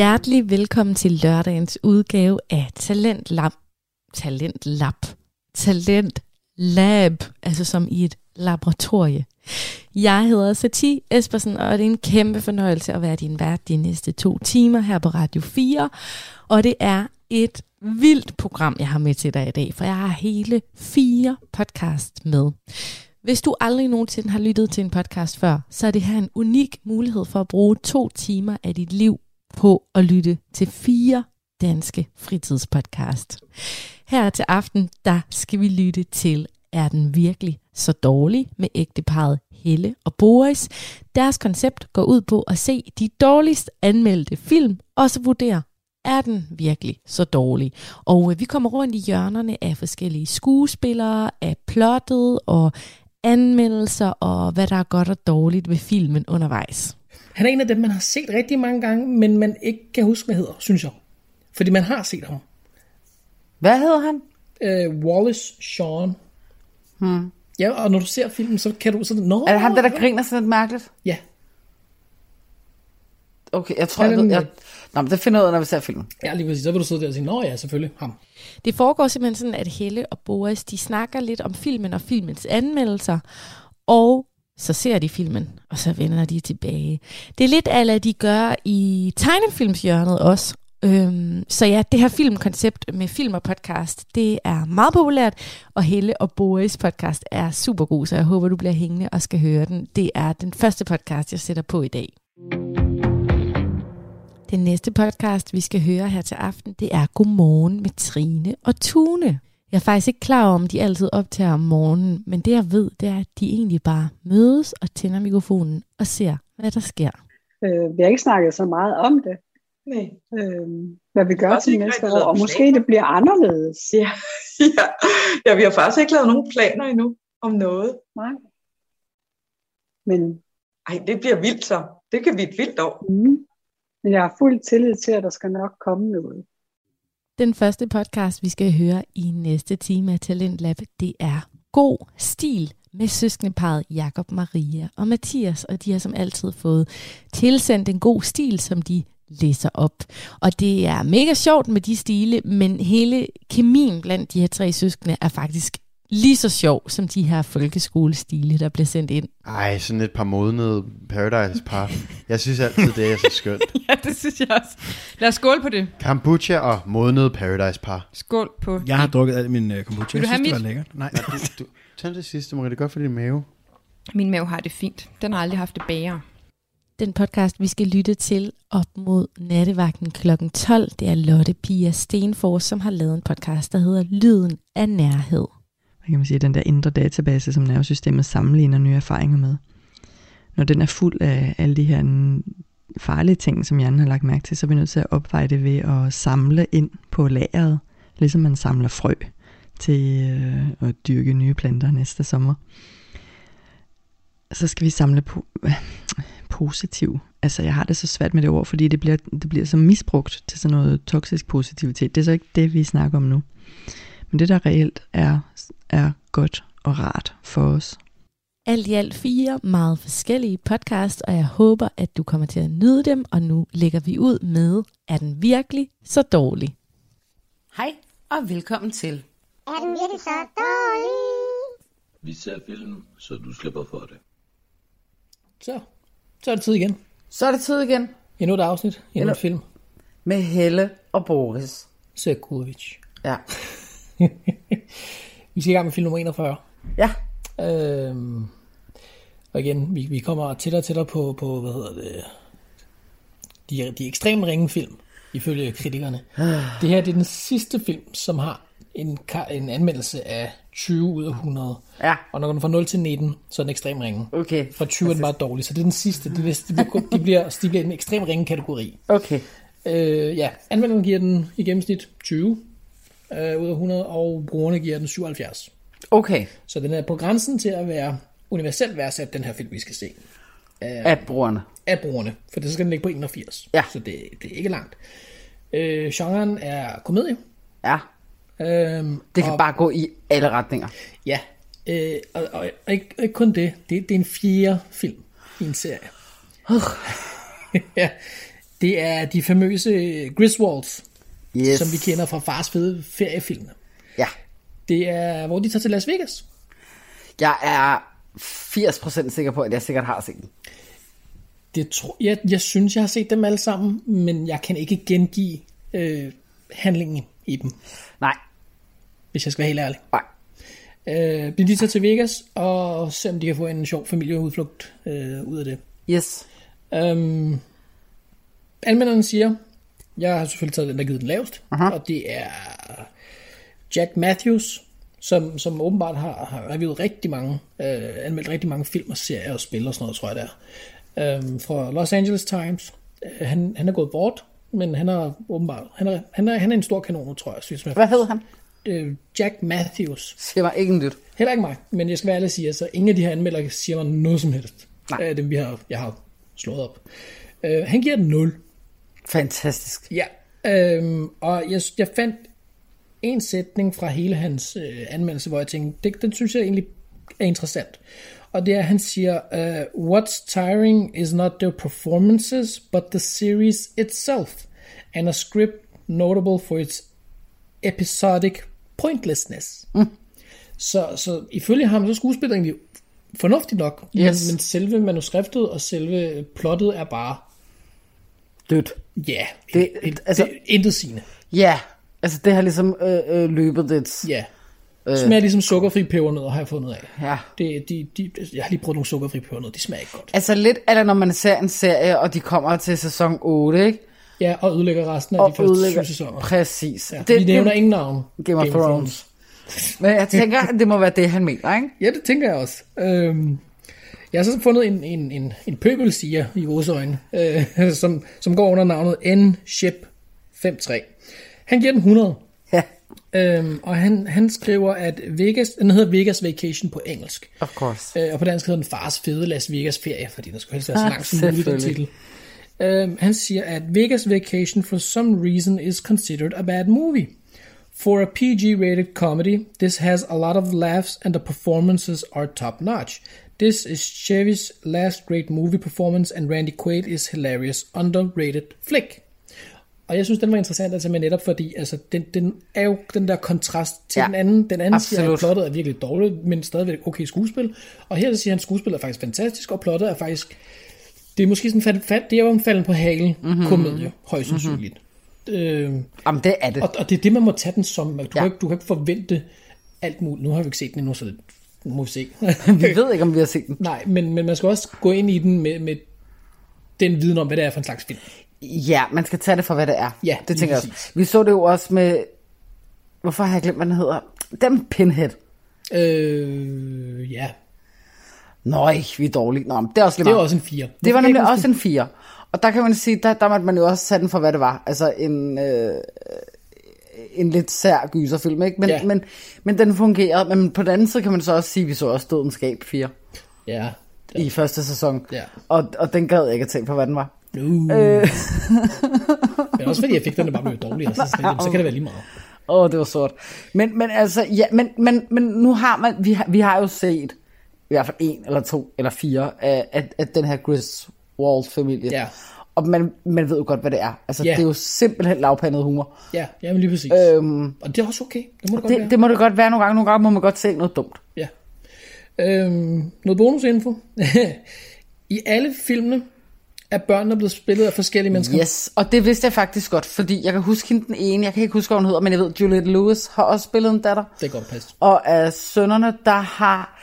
Hjertelig velkommen til lørdagens udgave af Talent Lab. Talent Lab. Talent Lab, altså som i et laboratorie. Jeg hedder Sati Espersen, og det er en kæmpe fornøjelse at være din vært de næste to timer her på Radio 4. Og det er et vildt program, jeg har med til dig i dag, for jeg har hele fire podcast med. Hvis du aldrig nogensinde har lyttet til en podcast før, så er det her en unik mulighed for at bruge to timer af dit liv på at lytte til fire danske fritidspodcast. Her til aften, der skal vi lytte til Er den virkelig så dårlig med ægteparet Helle og Boris. Deres koncept går ud på at se de dårligst anmeldte film, og så vurdere, er den virkelig så dårlig? Og øh, vi kommer rundt i hjørnerne af forskellige skuespillere, af plottet og anmeldelser og hvad der er godt og dårligt ved filmen undervejs. Han er en af dem, man har set rigtig mange gange, men man ikke kan huske, hvad hedder, synes jeg. Fordi man har set ham. Hvad hedder han? Uh, Wallace Shawn. Hmm. Ja, og når du ser filmen, så kan du sådan... Nå, Er det ham, der, der griner sådan lidt mærkeligt? Ja, Okay, jeg tror, jeg ved... Jeg... Nå, men det finder jeg ud af, når vi ser filmen. ja, lige præcis. Så vil du sidde der og sige, nå ja, selvfølgelig, ham. Det foregår simpelthen sådan, at Helle og Boris, de snakker lidt om filmen og filmens anmeldelser, og så ser de filmen, og så vender de tilbage. Det er lidt ala, de gør i tegnefilmshjørnet også. Øhm, så ja, det her filmkoncept med film og podcast, det er meget populært, og Helle og Boris podcast er super god, så jeg håber, du bliver hængende og skal høre den. Det er den første podcast, jeg sætter på i dag. Den næste podcast, vi skal høre her til aften, det er Godmorgen med Trine og Tune. Jeg er faktisk ikke klar over, om de altid optager om morgenen, men det jeg ved, det er, at de egentlig bare mødes og tænder mikrofonen og ser, hvad der sker. Øh, vi har ikke snakket så meget om det, Nej. øh, hvad vi gør Også til næste år, og måske planer. det bliver anderledes. Ja, ja. ja, vi har faktisk ikke lavet nogen planer endnu om noget. Nej. Men, Ej, det bliver vildt så. Det kan blive et vildt år. mm, men jeg har fuld tillid til, at der skal nok komme noget. Den første podcast, vi skal høre i næste time af Talent Lab, det er God Stil med søskendeparet Jakob Maria og Mathias, og de har som altid fået tilsendt en god stil, som de læser op. Og det er mega sjovt med de stile, men hele kemien blandt de her tre søskende er faktisk lige så sjov som de her folkeskolestile, der bliver sendt ind. Ej, sådan et par modnede Paradise par. Jeg synes altid, det er så skønt. Ja, det synes jeg også. Lad os skåle på det. Kombucha og modnede Paradise par. Skål på. Jeg har drukket al min uh, kombucha. Vil du Jeg have synes, det mit? var lækkert. Nej, Nej, du, du, tag det sidste, Marie. Det er godt for din mave. Min mave har det fint. Den har aldrig haft det bager. Den podcast, vi skal lytte til op mod nattevagten kl. 12, det er Lotte Pia Stenfors, som har lavet en podcast, der hedder Lyden af Nærhed kan man sige, den der indre database, som nervesystemet sammenligner nye erfaringer med. Når den er fuld af alle de her farlige ting, som hjernen har lagt mærke til, så er vi nødt til at opveje det ved at samle ind på lageret, ligesom man samler frø til øh, at dyrke nye planter næste sommer. Så skal vi samle po- positiv. Altså jeg har det så svært med det ord, fordi det bliver, det bliver så misbrugt til sådan noget toksisk positivitet. Det er så ikke det, vi snakker om nu. Men det, der reelt er, er godt og rart for os. Alt i alt fire meget forskellige podcast, og jeg håber, at du kommer til at nyde dem, og nu lægger vi ud med, er den virkelig så dårlig? Hej, og velkommen til. Er den virkelig så dårlig? Vi ser film, så du slipper for det. Så, så er det tid igen. Så er det tid igen Endnu et afsnit, endnu Endnu- et film. med Helle og Boris. Sekurovic. Ja. Vi skal i gang med film nummer 41. Ja, Øhm, og igen, vi, vi kommer tættere og tættere på, på hvad hedder det, de, de ekstremt ringe film, ifølge kritikerne. Det her det er den sidste film, som har en, en anmeldelse af 20 ud af 100. Ja. Og når den får 0 til 19, så er den ekstremt ringe. okay. Fra 20 er den bare dårlig, så det er den sidste. Det, det, det, bliver, de, bliver, de bliver en ekstremt ringe kategori. Okay. Øh, ja, anmelderen giver den i gennemsnit 20 øh, ud af 100, og brugerne giver den 77. Okay. Så den er på grænsen til at være universelt værdsat, den her film, vi skal se. At brugerne. Af brugerne, for det skal den ligge på 81. Ja. Så det, det er ikke langt. Øh, genren er komedie. Ja, Øhm, det kan og, bare gå i alle retninger. Ja, øh, og, og, og, ikke, ikke kun det. det. Det er en fjerde film i en serie. ja. Det er de famøse Griswolds, Yes. som vi kender fra Fars fede feriefilm. Ja. Det er, hvor de tager til Las Vegas. Jeg er 80% sikker på, at jeg sikkert har set den. Det tror, jeg, jeg synes, jeg har set dem alle sammen, men jeg kan ikke gengive øh, handlingen i dem, Nej. hvis jeg skal være helt ærlig. Nej. Øh, de tager til Vegas, og se om de kan få en sjov familieudflugt øh, ud af det. Yes. Øhm, anmelderen siger, jeg har selvfølgelig taget den, der givet den lavest, Aha. og det er Jack Matthews, som, som åbenbart har, har reviewet rigtig mange, øh, anmeldt rigtig mange film og serier og spil og sådan noget, tror jeg det er, øhm, fra Los Angeles Times. Øh, han, han er gået bort, men han er åbenbart, han er, han er, han er en stor kanon, tror jeg. Synes, Hvad hed han? Øh, Jack Matthews. Siger mig ikke nyt. Heller ikke mig, men jeg skal være ærlig at sige, altså ingen af de her anmeldere siger mig noget som helst. Nej. Af dem, vi har, jeg har slået op. Øh, han giver den 0. Fantastisk. Ja, øhm, og jeg, jeg fandt en sætning fra hele hans øh, anmeldelse, hvor jeg tænkte, det, den synes jeg egentlig er interessant. Og det er, at han siger, uh, What's tiring is not their performances, but the series itself, and a script notable for its episodic pointlessness. Mm. Så, så ifølge ham, så er skuespillet egentlig fornuftigt nok, Yes. men, men selve manuskriptet og selve plottet er bare, Dødt. ja, Det- det, altså- det, intet sigende. Ja, altså det har ligesom øh, øh, løbet det. Ja. Det smager ligesom sukkerfri pebernødder, har jeg fundet af. Ja. Det, de, de, jeg har lige prøvet nogle sukkerfri pebernødder, de smager ikke godt. Altså lidt, eller når man ser en serie, og de kommer til sæson 8, ikke? Ja, og ødelægger resten af Og de første syv sæsoner. Præcis. Ja, det, vi nævner ingen navn. Game of Thrones. Men jeg tænker, det må være det, han mener, ikke? Ja, det tænker jeg også. Øhm, jeg har så fundet en, en, en, en pøbelsiger i vores øjne, øh, som, som går under navnet N-Ship53. Han giver den 100. Ja, Øhm, og han, han skriver, at Vegas, den hedder Vegas Vacation på engelsk. of course. Øh, og på dansk hedder den Fars Fede Las Vegas Ferie, fordi der skulle helst være så Ah, langt som muligt den titel. Um, han siger, at Vegas Vacation for some reason is considered a bad movie. For a PG-rated comedy, this has a lot of laughs and the performances are top-notch. This is Chevy's last great movie performance, and Randy Quaid is hilarious, underrated flick. Og jeg synes, den var interessant tage med netop, fordi altså, den, den er jo den der kontrast til Ja, den anden. Den anden siger, at absolut. plottet er virkelig dårligt, men stadigvæk okay skuespil. Og her siger han, at skuespillet er faktisk fantastisk, og plottet er faktisk... Det er måske sådan fald, fald, det er jo en falden på halen mm-hmm. komedie, højst sandsynligt. Mm-hmm. Øh, Jamen, det er det. og, og det er det, man må tage den som. Du, ja. Kan, du kan ikke forvente alt muligt. Nu har vi ikke set den endnu, så det, må vi ved ikke, om vi har set den. Nej, men, men man skal også gå ind i den med, med den viden om, hvad det er for en slags film. Ja, man skal tage det for, hvad det er. Ja, det tænker jeg også. Vi så det jo også med... Hvorfor har jeg glemt, hvad den hedder? Dem Pinhead. Øh, ja, Nøj, vi er dårlige. Nå, men det er også lige det er meget. også en 4. Det var nemlig også en 4. Og der kan man sige, der, der måtte man jo også tage den for, hvad det var. Altså en, øh, en lidt sær gyserfilm, ikke? Men, Ja. men, men den fungerede. Men på den anden side kan man så også sige, at vi så også Dødens Skab 4 Ja. i første sæson. Ja. Og, og den gad jeg ikke at tænke på, hvad den var. Uh. Øh. Men også fordi effekterne bare blev dårligere, så, så, så kan det være lige meget. Åh, oh, det var sort. Men, men altså, ja, men, men, men nu har man, vi har, vi har jo set i hvert fald en eller to eller fire af, af, af den her Griswold-familie. Ja. Og man, man ved jo godt, hvad det er. Altså, Ja. det er jo simpelthen lavpandet humor. Ja, jamen lige præcis. Øhm, Og det er også okay. Det må det godt være. det, det må det godt være nogle gange. Nogle gange må man godt se noget dumt. Ja. Øhm, noget bonusinfo. I alle filmene er børnene blevet spillet af forskellige mennesker. Yes, og det vidste jeg faktisk godt, fordi jeg kan huske hende den ene, jeg kan ikke huske, hvad hun hedder, men jeg ved, Juliette Lewis har også spillet en datter. Det kan godt passe. Og af sønnerne, der har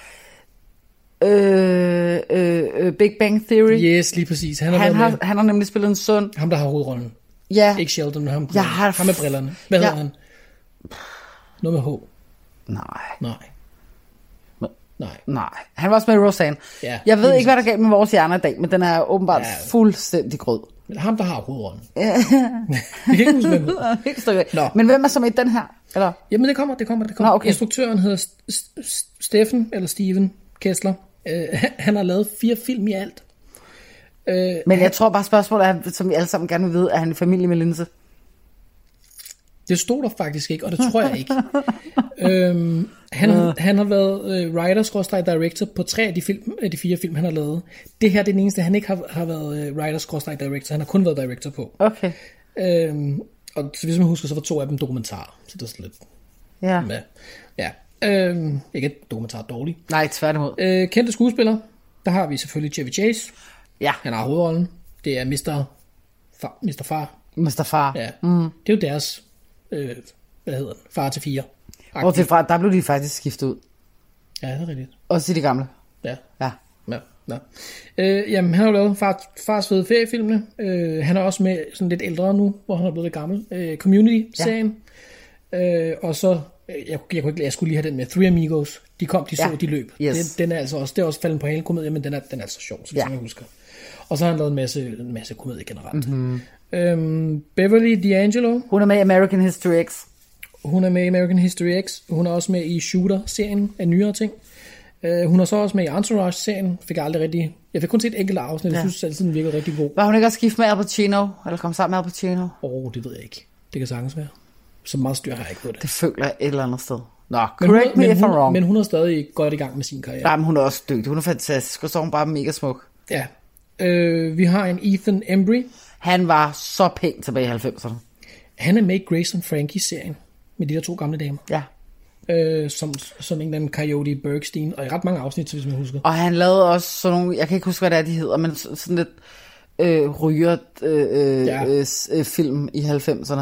øh, øh, øh, Big Bang Theory. Yes, lige præcis. Han har, Han har, han har nemlig spillet en søn. Ham, der har hovedrollen. Ja, Ikke Sheldon, men ham, Jeg har ham med brillerne. Hvad Ja. hedder han? Noget med H. nej, Nej. Nej. nej. Han var også med i Roseanne. Ja, jeg ved ikke, hvad der gav med vores hjerner i dag, men den er åbenbart Ja. fuldstændig grød. Men ham, der har hovedrollen. Vi kan ikke huske, hvem. Nå. Men hvem er med i den her? Eller? Jamen, det kommer, det kommer, det kommer. Nå, okay. Instruktøren hedder St- St- Steffen, eller Steven Kessler. Øh, han- han har lavet fire film i alt. Øh, Men jeg tror bare, spørgsmålet er, som vi alle sammen gerne vil vide, er han familie med Linse? Det stod der faktisk ikke, og det tror jeg ikke. øhm, han, han har været øh, writer director på tre af de, film, af de fire film, han har lavet. Det her det er den eneste, han ikke har, har været øh, writer director. Han har kun været director på. Okay. Øhm, og så hvis man husker, så var to af dem dokumentarer. Så det er sådan lidt... Ja. Ja. ja. Øhm, ikke at dokumentar er dårlig. Nej, tværtimod. Øh, kendte skuespillere. Der har vi selvfølgelig Chevy Chase. Ja. Han har hovedrollen. Det er Mr. Far. Mr. Far. Mr. Far. Ja. Mm. Det er jo deres, øh, hvad hedder den, far til fire. Bortset fra, der blev de faktisk skiftet ud. Ja, det er rigtigt. Også i de gamle. Ja. Ja. Ja, ja. Øh, jamen, han har jo lavet far, Fars Fede Feriefilmene. Øh, han er også med sådan lidt ældre nu, hvor han er blevet lidt gammel. Øh, Community-serien. Ja. Øh, og så, øh, jeg, jeg, kunne ikke, jeg skulle lige have den med, Three Amigos. De kom, de så, Ja. de løb. Yes. Den, den er altså også, det er også falden på hele komedie, men den er, den er altså sjov, så Ja. jeg husker. Og så har han lavet en masse, en masse komedie generelt. Mhm. Øhm, Beverly D'Angelo. Hun er med i American History X. Hun er med i American History X. Hun er også med i Shooter-serien af nyere ting. Uh, hun er så også med i Entourage-serien. Fik jeg aldrig rigtig... Jeg fik kun set et enkelt afsnit. Jeg Ja. synes altid, den virkede rigtig god. Var hun ikke også gift med Al Pacino? Eller kom sammen med Al Pacino? Åh, oh, det ved jeg ikke. Det kan sagtens være. Så meget styr har jeg ikke på det. Det føler jeg et eller andet sted. Nå, Men hun, correct me men, if I'm hun, wrong. men hun er stadig godt i gang med sin karriere. Nej, men hun er også dygtig. Hun er fantastisk, og så er hun bare mega smuk. Ja. Øh, vi har en Ethan Embry. Han var så pæn tilbage i 90'erne. Han er med i Grace and Frankie-serien. Med de der to gamle damer. Ja. Øh, som, som en eller anden Coyote Bergstein. Og i ret mange afsnit, hvis man husker. Og han lavede også sådan nogle, jeg kan ikke huske, hvad det er, de hedder, men så- sådan lidt øh, ryger øh, øh, Ja. øh, øh, film i 90'erne.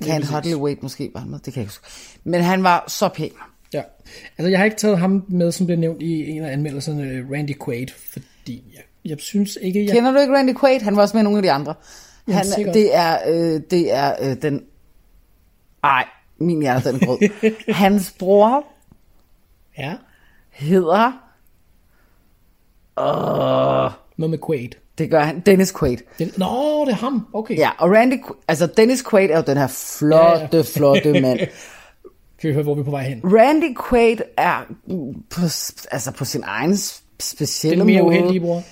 Præcis. Hardly Wait måske var han med, det kan jeg ikke huske. Men han var så pæn. Ja. Altså, jeg har ikke taget ham med, som blev nævnt i en af anmeldelserne, øh, Randy Quaid, fordi jeg, jeg synes ikke, jeg... Kender du ikke Randy Quaid? Han var også med nogle af de andre. Ja, Han, sikkert. det er, øh, det er øh, den... Ej, min hjerte den grød. Hans bror Ja. hedder... Åh, Noget med Quaid. det gør han. Dennis Quaid. Det, nå, det er ham. Okay. Ja, og Randy... Altså, Dennis Quaid er jo den her flotte, Ja, ja, ja. flotte mand. Kan vi høre, hvor vi er på vej hen? Randy Quaid er på, altså på sin egen specielle Den mere måde. uheldige bror.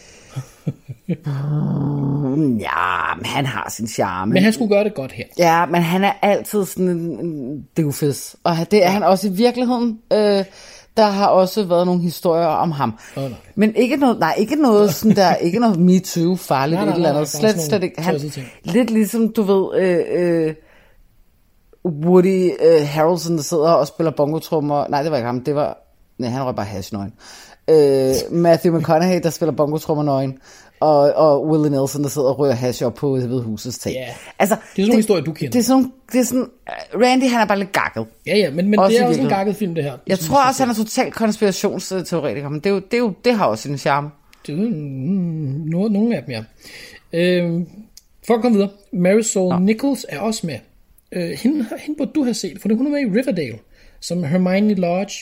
Mm, Ja, men han har sin charme. Men han skulle gøre det godt her. Ja, men han er altid sådan en- en doofus. Og det er han også i virkeligheden. Øh, der har også været nogle historier om ham. Åh, nej. Men ikke noget, nej, ikke noget sådan der, ikke noget MeToo farligt Nej, nej, et eller nej, andet. Slet, slet ikke. Han, lidt ligesom, du ved, øh, øh, Woody øh, Harrelson, der sidder og spiller bongotrummer. Nej, det var ikke ham, det var, nej, han røg bare hash nøgen. Øh, Matthew McConaughey, der spiller bongotrummer nøgen. Og, og Willie Nelson, der sidder og rører hash op på det hvide husets tag. Ja. Altså, Det er sådan nogle historier, du kender. Det er sådan, det er sådan, Randy han er bare lidt gakket. Ja, ja, men, men Også det er også en gakket film, det her. Jeg tror også, han er totalt konspirationsteoretiker, men det, er jo, det, er jo, det har også sin charme. Det er jo mm, nogle, nogle af dem, ja. Øhm, for at komme videre. Marisol ja. Nichols er også med. Øh, hende, hende burde du have set, for hun er med i Riverdale, som Hermione Lodge,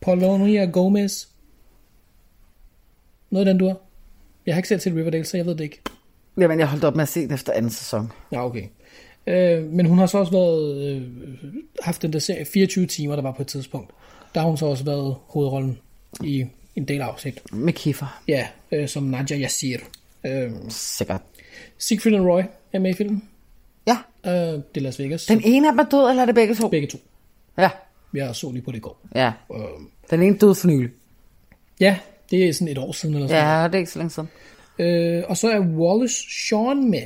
Apollonia Gomez. Noget af den, du har. Jeg har ikke selv set Riverdale, så jeg ved det ikke. Jamen, jeg holdt op med at se den efter anden sæson. Ja, okay. Øh, men hun har så også været, øh, haft den der serie 24 timer, der var på et tidspunkt. Der har hun så også været hovedrollen i en del afsnit. Med Kiefer. Ja, øh, som Nadia Yassir. Øh, Sikkert. Siegfried and Roy er med i filmen. Ja. Øh, det er Las Vegas. Den ene af dem er død, eller er det begge to? Begge to. Ja. Jeg så lige på det i går. Ja. Øh, Den ene døde for nylig. ja, det er sådan et år siden eller sådan Ja, det er ikke så længe siden. Øh, og så er Wallace Shawn med.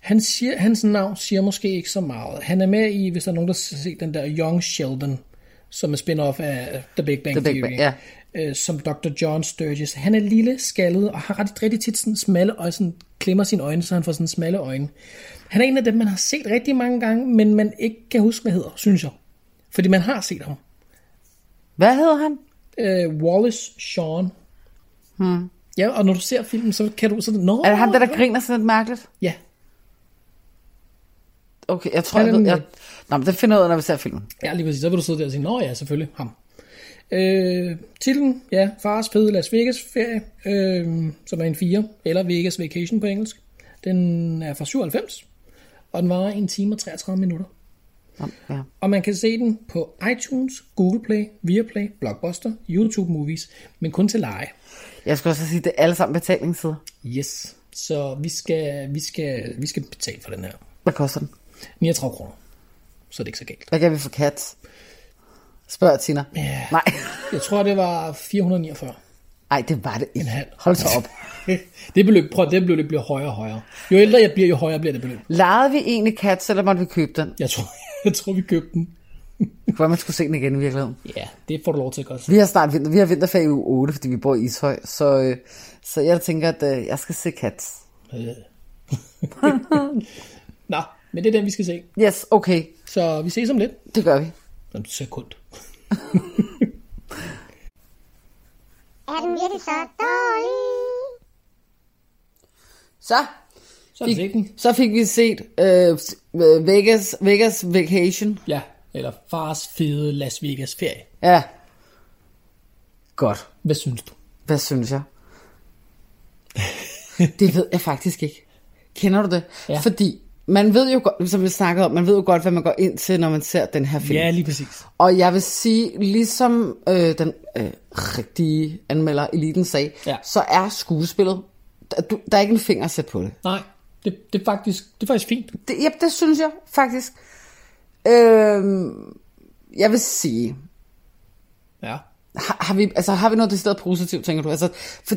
Han siger, hans navn siger måske ikke så meget. Han er med i, hvis der er nogen, der har set den der Young Sheldon, som er spin-off af The Big Bang The Big Theory. Bang, ja. øh, som Dr. John Sturgis. Han er lille, skaldet og har ret, rigtig tit sådan smalle øjne, sådan klemmer sine øjne, så han får sådan smalle øjne. Han er en af dem, man har set rigtig mange gange, men man ikke kan huske, hvad hedder, synes jeg. Fordi man har set ham. Hvad hedder han? Øh, Wallace Shawn. Hmm. Ja, og når du ser filmen, så kan du sådan, Nå, Er det ham, der, der griner sådan lidt mærkeligt? Ja. Okay, jeg tror, jeg ved... Jeg... Nå, men det finder jeg ud af, når vi ser filmen. Ja, lige præcis. Så vil du sidde der og sige, nå ja, selvfølgelig ham. Øh, titlen, ja, Fars fede Las Vegas ferie, øh, som er en 4, eller Vegas Vacation på engelsk. Den er fra 97, og den varer en time og 33 minutter. Ja. Og man kan se den på iTunes, Google Play, Viaplay, Blockbuster, YouTube Movies, men kun til leje. Jeg skal også sige, det er alle sammen betalingssider. Yes. Så vi skal, vi skal, vi skal betale for den her. Hvad koster den? 39 kroner. Så er det ikke så galt. Hvad kan vi for Cats? Spørg Tina. Ja. Nej. Jeg tror, det var 449. Nej, det var det ikke. En halv. Hold så op. det beløb, prøv, det beløb bliver højere og højere. Jo ældre jeg bliver, jo højere bliver det beløb. Lejede vi egentlig Cats, eller måtte vi købe den? Jeg tror, jeg tror vi købte den. Det kunne man skulle se den igen i virkeligheden. Ja, det får du lov til godt. Vi har snart vinter, vi har vinterferie i uge 8, fordi vi bor i Ishøj, så, øh, så jeg tænker, at øh, jeg skal se Cats. Øh. Nå, men det er den, vi skal se. Yes, okay. Så vi ses om lidt. Det gør vi. Om et sekund. Er den virkelig så dårlig? Så, Så fik, set den. så fik vi set øh, Vegas, Vegas Vacation. Ja, eller fars fede Las Vegas ferie. Ja. Godt. Hvad synes du? Hvad synes jeg? det ved jeg faktisk ikke. Kender du det? Ja. Fordi man ved jo godt, som vi snakkede om, man ved jo godt, hvad man går ind til, når man ser den her film. Ja, lige præcis. Og jeg vil sige, ligesom øh, den øh, rigtige anmelder Eliten sagde, Ja. så er skuespillet, der, du, der er ikke en finger at sætte på det. Nej, det, det, er, faktisk, det er faktisk fint. det ja, det synes jeg faktisk. Øh, jeg vil sige, Ja. har, har, vi, altså, har vi noget decideret positivt, tænker du? Altså, for,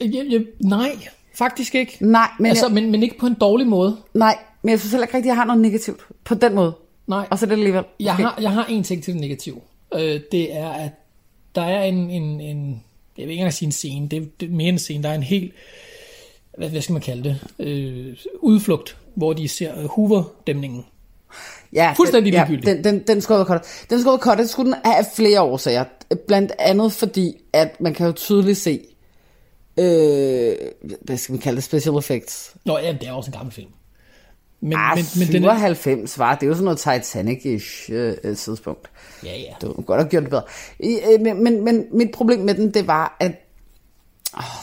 Jeg, jeg, nej, faktisk ikke. nej, men, altså, jeg, men, men ikke på en dårlig måde. nej, men jeg synes heller ikke rigtigt, at jeg har noget negativt på den måde. Nej. Og så er det alligevel. Jeg måske. har, jeg har en ting til det negative. Øh, det er, at der er en, en, en jeg vil ikke engang sige en scene, det det er mere en scene, der er en helt, hvad, hvad skal man kalde det, øh, udflugt, hvor de ser øh, Hoover-dæmningen. Ja, Fuldstændig den, ligegyldigt. Ja, den, den, den skulle have. Den skulle have. Det skulle den have af flere årsager. Blandt andet fordi, at man kan jo tydeligt se, øh, hvad skal man kalde det, special effects. Nå ja, det er også en gammel film. Men, Ah, men, men, men den er, 97 var, det er jo sådan noget Titanic-ish øh, øh, tidspunkt. ja, ja. Det var godt have gjort det bedre. I, øh, men, men, men mit problem med den, det var, at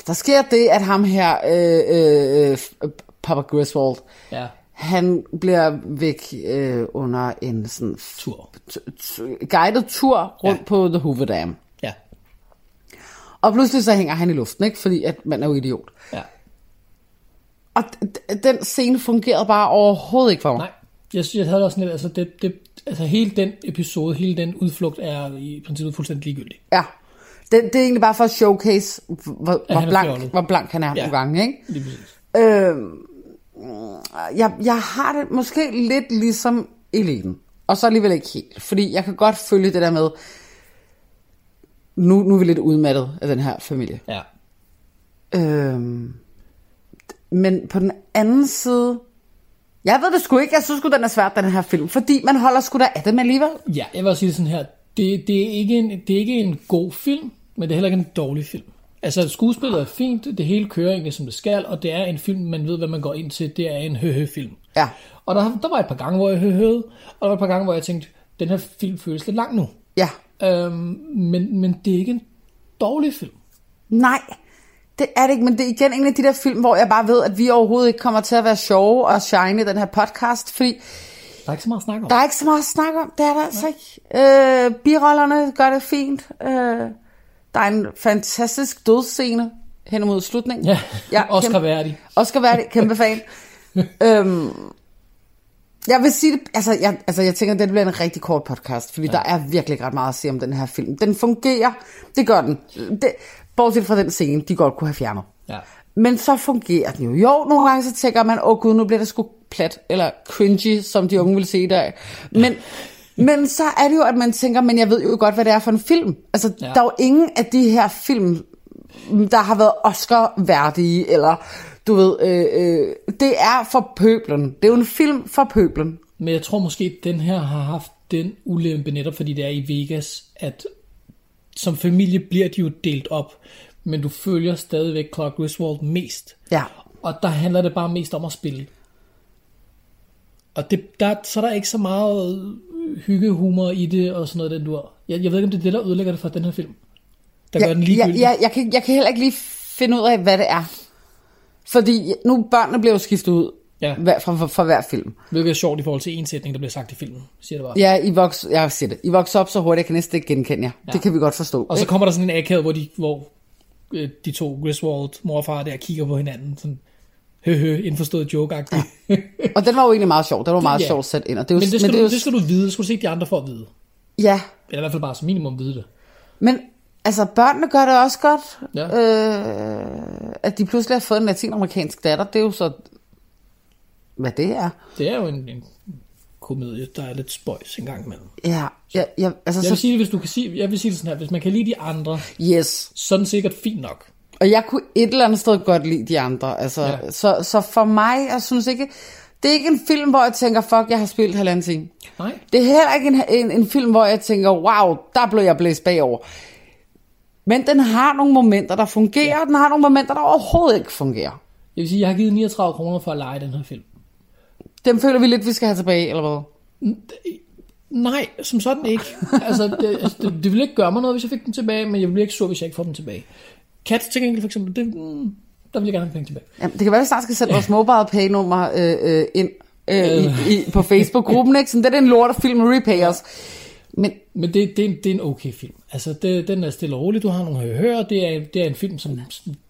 der sker det, at ham her, øh, øh, øh, Papa Griswold, ja. han bliver væk øh, under en sådan Tur. guided tur rundt Ja. på The Hoover Dam. Ja, Og pludselig så hænger han i luften, ikke? Fordi at man er jo idiot. ja. Og den scene fungerede bare overhovedet ikke for mig. Nej, jeg, synes, jeg havde også sådan lidt, altså, det, det, altså hele den episode, hele den udflugt er i princippet fuldstændig ligegyldig. Ja. Det, det er egentlig bare for at showcase, hvor, Ja, hvor, blank, fjollet. hvor blank han er Ja. nogle gange, ikke? Lige præcis. Øhm, jeg, jeg har det måske lidt ligesom eliten. Og så alligevel ikke helt. Fordi jeg kan godt følge det der med, nu, nu er vi lidt udmattet af den her familie. Ja. Øhm, men på den anden side, jeg ved det sgu ikke, jeg synes sgu, den er svært, den her film. Fordi man holder sgu da af dem alligevel. Ja, jeg vil også sige det sådan her. Det, det, er ikke en, det er ikke en god film, men det er heller ikke en dårlig film. Altså, skuespillet er fint, det hele kører egentlig, som det skal, og det er en film, man ved, hvad man går ind til. Det er en høhø-film. Ja. Og der, der var et par gange, hvor jeg høhøede, og der var et par gange, hvor jeg tænkte, den her film føles lidt lang nu. Ja. Øhm, men, men det er ikke en dårlig film. Nej, det er det ikke, men det er igen en af de der film, hvor jeg bare ved, at vi overhovedet ikke kommer til at være sjove og shine i den her podcast, fordi Der er ikke så meget at snakke om. der er ikke så meget at snakke om, det er der altså ikke. Øh, birollerne gør det fint. Øh, der er en fantastisk dødsscene hen imod slutningen. Ja, Oscar kæmpe, værdig. Oscar værdig, kæmpe fan. øhm, jeg vil sige det, altså jeg, altså jeg tænker, at det bliver en rigtig kort podcast, fordi ja. der er virkelig ikke ret meget at sige om den her film. Den fungerer, det gør den. Det, bortset fra den scene, de godt kunne have fjernet. Ja. Men så fungerer den jo. Jo, nogle gange så tænker man, åh oh, gud, nu bliver det sgu plat, eller cringy, som de unge vil sige i dag. Men, men så er det jo, at man tænker, men jeg ved jo godt, hvad det er for en film. Altså, Ja. der er jo ingen af de her film, der har været Oscar-værdige, eller du ved, øh, øh, det er for pøblen. Det er jo en film for pøblen. Men jeg tror måske, at den her har haft den ulempe netop, fordi det er i Vegas, at som familie bliver de jo delt op, men du følger stadigvæk Clark Griswold mest. Ja. Og der handler det bare mest om at spille. Og det, der, så er der ikke så meget hyggehumor i det og sådan noget, den du har. Jeg, jeg ved ikke, om det er det, der ødelægger det for den her film. Der gør jeg, den ligegyldig. jeg, jeg, kan, jeg kan heller ikke lige finde ud af, hvad det er. Fordi nu børnene bliver jo skiftet ud Ja. hver, fra, fra, fra hver film. Hvilket er sjovt i forhold til en sætning, der bliver sagt i filmen, siger det bare. Ja, I vokser, jeg siger det. I vokser op så hurtigt, jeg kan næsten ikke genkende jer. Ja. Det kan vi godt forstå. Og så kommer der sådan en akavet, hvor de, hvor øh, de to Griswold, mor og far der, kigger på hinanden. Sådan, høhø, indforstået joke-agtigt. Ja. Og den var jo egentlig meget sjov. Den var meget Ja. sjovt sat ind. Og det er jo, Men det skal, men du, det det jo, skal du vide. Det skal du se de andre for at vide. Ja, Eller i hvert fald bare som minimum vide det. men altså børnene gør det også godt. Ja. Øh, at de pludselig har fået en latinamerikansk datter, det er jo så, hvad det er. Det er jo en, en komedie, der er lidt spøjs en gang imellem. Ja, ja, ja altså Jeg vil så, sige det, hvis du kan sige, jeg vil sige det sådan her, hvis man kan lide de andre, yes. så er den sikkert fint nok. Og jeg kunne et eller andet sted godt lide de andre. Altså, Ja. så, så for mig, jeg synes ikke, det er ikke en film, hvor jeg tænker, fuck, jeg har spillet halvanden time. Nej. Det er heller ikke en, en, en film, hvor jeg tænker, wow, der blev jeg blæst bagover. Men den har nogle momenter, der fungerer, ja. og den har nogle momenter, der overhovedet ikke fungerer. Jeg vil sige, jeg har givet 39 kroner for at lege den her film. Dem føler vi lidt, vi skal have tilbage, eller hvad? Nej, som sådan ikke. altså, det, altså det, det ville ikke gøre mig noget, hvis jeg fik den tilbage, men jeg ville ikke så, hvis jeg ikke får den tilbage. Kat til gengæld for eksempel, det, mm, der vil jeg gerne have penge tilbage. Jamen, det kan være, at vi snart skal sætte vores mobile pay nummer øh, øh, ind øh, i, i, på Facebook-gruppen, ikke? Sådan, det er en lortefilm, repay os. Men Men det, det, er, en, det er en okay film. Altså, det, den er stille og rolig. Du har nogle høhør. Det er, det er en film, som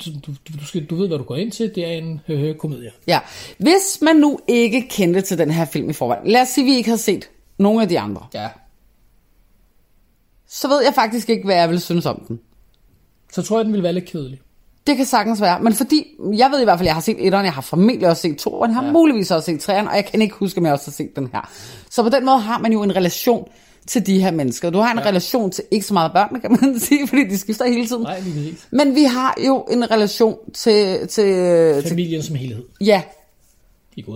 du, du, du, skal, du ved, hvad du går ind til. Det er en høhør-komedie. Ja, hvis man nu ikke kendte til den her film i forvejen, lad os sige, at vi ikke har set nogen af de andre, Ja. så ved jeg faktisk ikke, hvad jeg vil synes om den. Så tror jeg, den vil være lidt kedelig. Det kan sagtens være, men fordi, jeg ved i hvert fald, at jeg har set etteren, jeg har formentlig også set to, og jeg har ja. muligvis også set treeren, og jeg kan ikke huske, om jeg også har set den her. Så på den måde har man jo en relation til de her mennesker. Du har en ja. relation til ikke så meget børn, kan man sige, fordi de skifter hele tiden. Nej, lige præcis. Men vi har jo en relation til, til, til Familien som helhed. ja,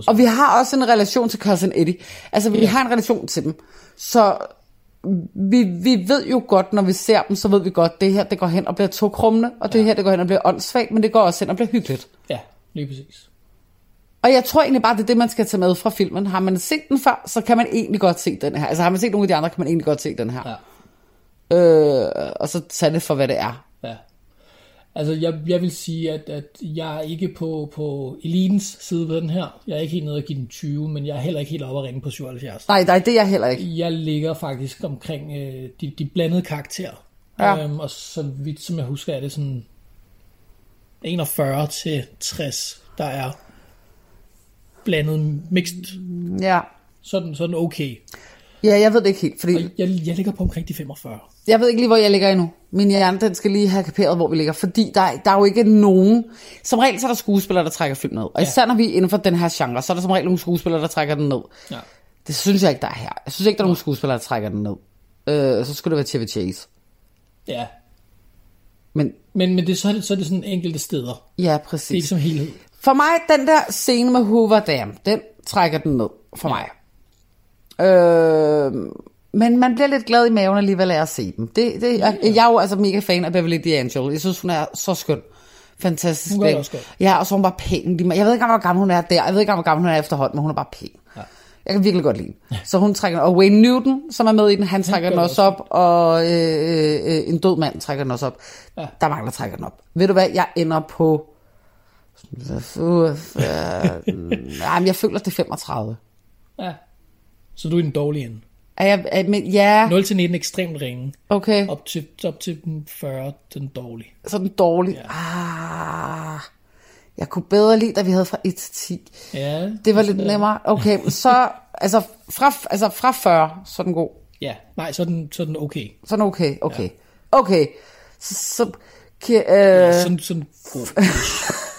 Og vi har også en relation til Cousin Eddie. Altså, vi har en relation til dem. Så vi, vi ved jo godt, når vi ser dem, så ved vi godt, det her det går hen og bliver tokrummende, og det her det går hen og bliver åndssvagt, men det går også hen og bliver hyggeligt. Ja, lige præcis. Og jeg tror egentlig bare, det er det, man skal tage med fra filmen. Har man set den før, så kan man egentlig godt se den her. Altså har man set nogle af de andre, kan man egentlig godt se den her. Ja. Øh, og så tage det for, hvad det er. Altså, jeg, jeg vil sige, at, at jeg er ikke på, på elitens side på den her. Jeg er ikke helt nede at give den 20, men jeg er heller ikke helt oppe at ringe på 77. Nej, nej, det er jeg heller ikke. Jeg ligger faktisk omkring øh, de, de blandede karakterer. Ja. Øhm, og så vidt som jeg husker, er det sådan 41 til 60, der er blandet mixed. Ja. Sådan, sådan okay. Ja, jeg ved det ikke helt, fordi Og jeg, jeg ligger på omkring de 45. Jeg ved ikke lige, hvor jeg ligger endnu. Min hjerne, den skal lige have kaperet, hvor vi ligger. Fordi der, er- der er jo ikke nogen... Som regel så er der skuespillere, der trækker film ned. Og især når vi er inden for den her genre, så er der som regel nogle skuespillere, der trækker den ned. Ja. Det synes jeg ikke, der er her. Jeg synes ikke, der er nogen skuespillere, der trækker den ned. Øh, så skulle det være Chevy Chase. Ja. Men Men, men det, så, er det, så er det sådan enkelte steder. ja, Det er ikke præcis. som helhed. For mig, den der scene med Hoover Dam, den trækker den ned for mig. Øh, men man bliver lidt glad i maven alligevel af at se dem. Det, det, jeg, jeg er jo altså mega fan af Beverly D'Angelo. Jeg synes, hun er så skøn. Fantastisk. Hun også godt. Ja, og så er hun bare pæn. Jeg ved ikke, hvor gammel hun er der. Jeg ved ikke, hvor gammel hun er efterhånden, men hun er bare pæn. Ja. Jeg kan virkelig godt lide. Så hun trækker. Og Wayne Newton, som er med i den, han trækker den også op. Og øh, øh, en død mand trækker den også op. Ja. Der er mange, der trækker den op. Ved du hvad, jeg ender på... Nej, men jeg føler, det er 35. Ja. Så du er i den dårlige ende. Er jeg, er, men, ja, 0 til 19 ekstremt ringe. okay. Op til, op til den 40, den dårlige. Så den dårlig. Ah, jeg kunne bedre lide, da vi havde fra 1 til 10. Ja. Det var lidt nemmere. Okay, så altså fra, altså fra 40, så er den god. Ja, nej, så er den, så er den okay. Så er den okay, okay. Okay, så, så kan, øh, Ja, sådan, sådan god.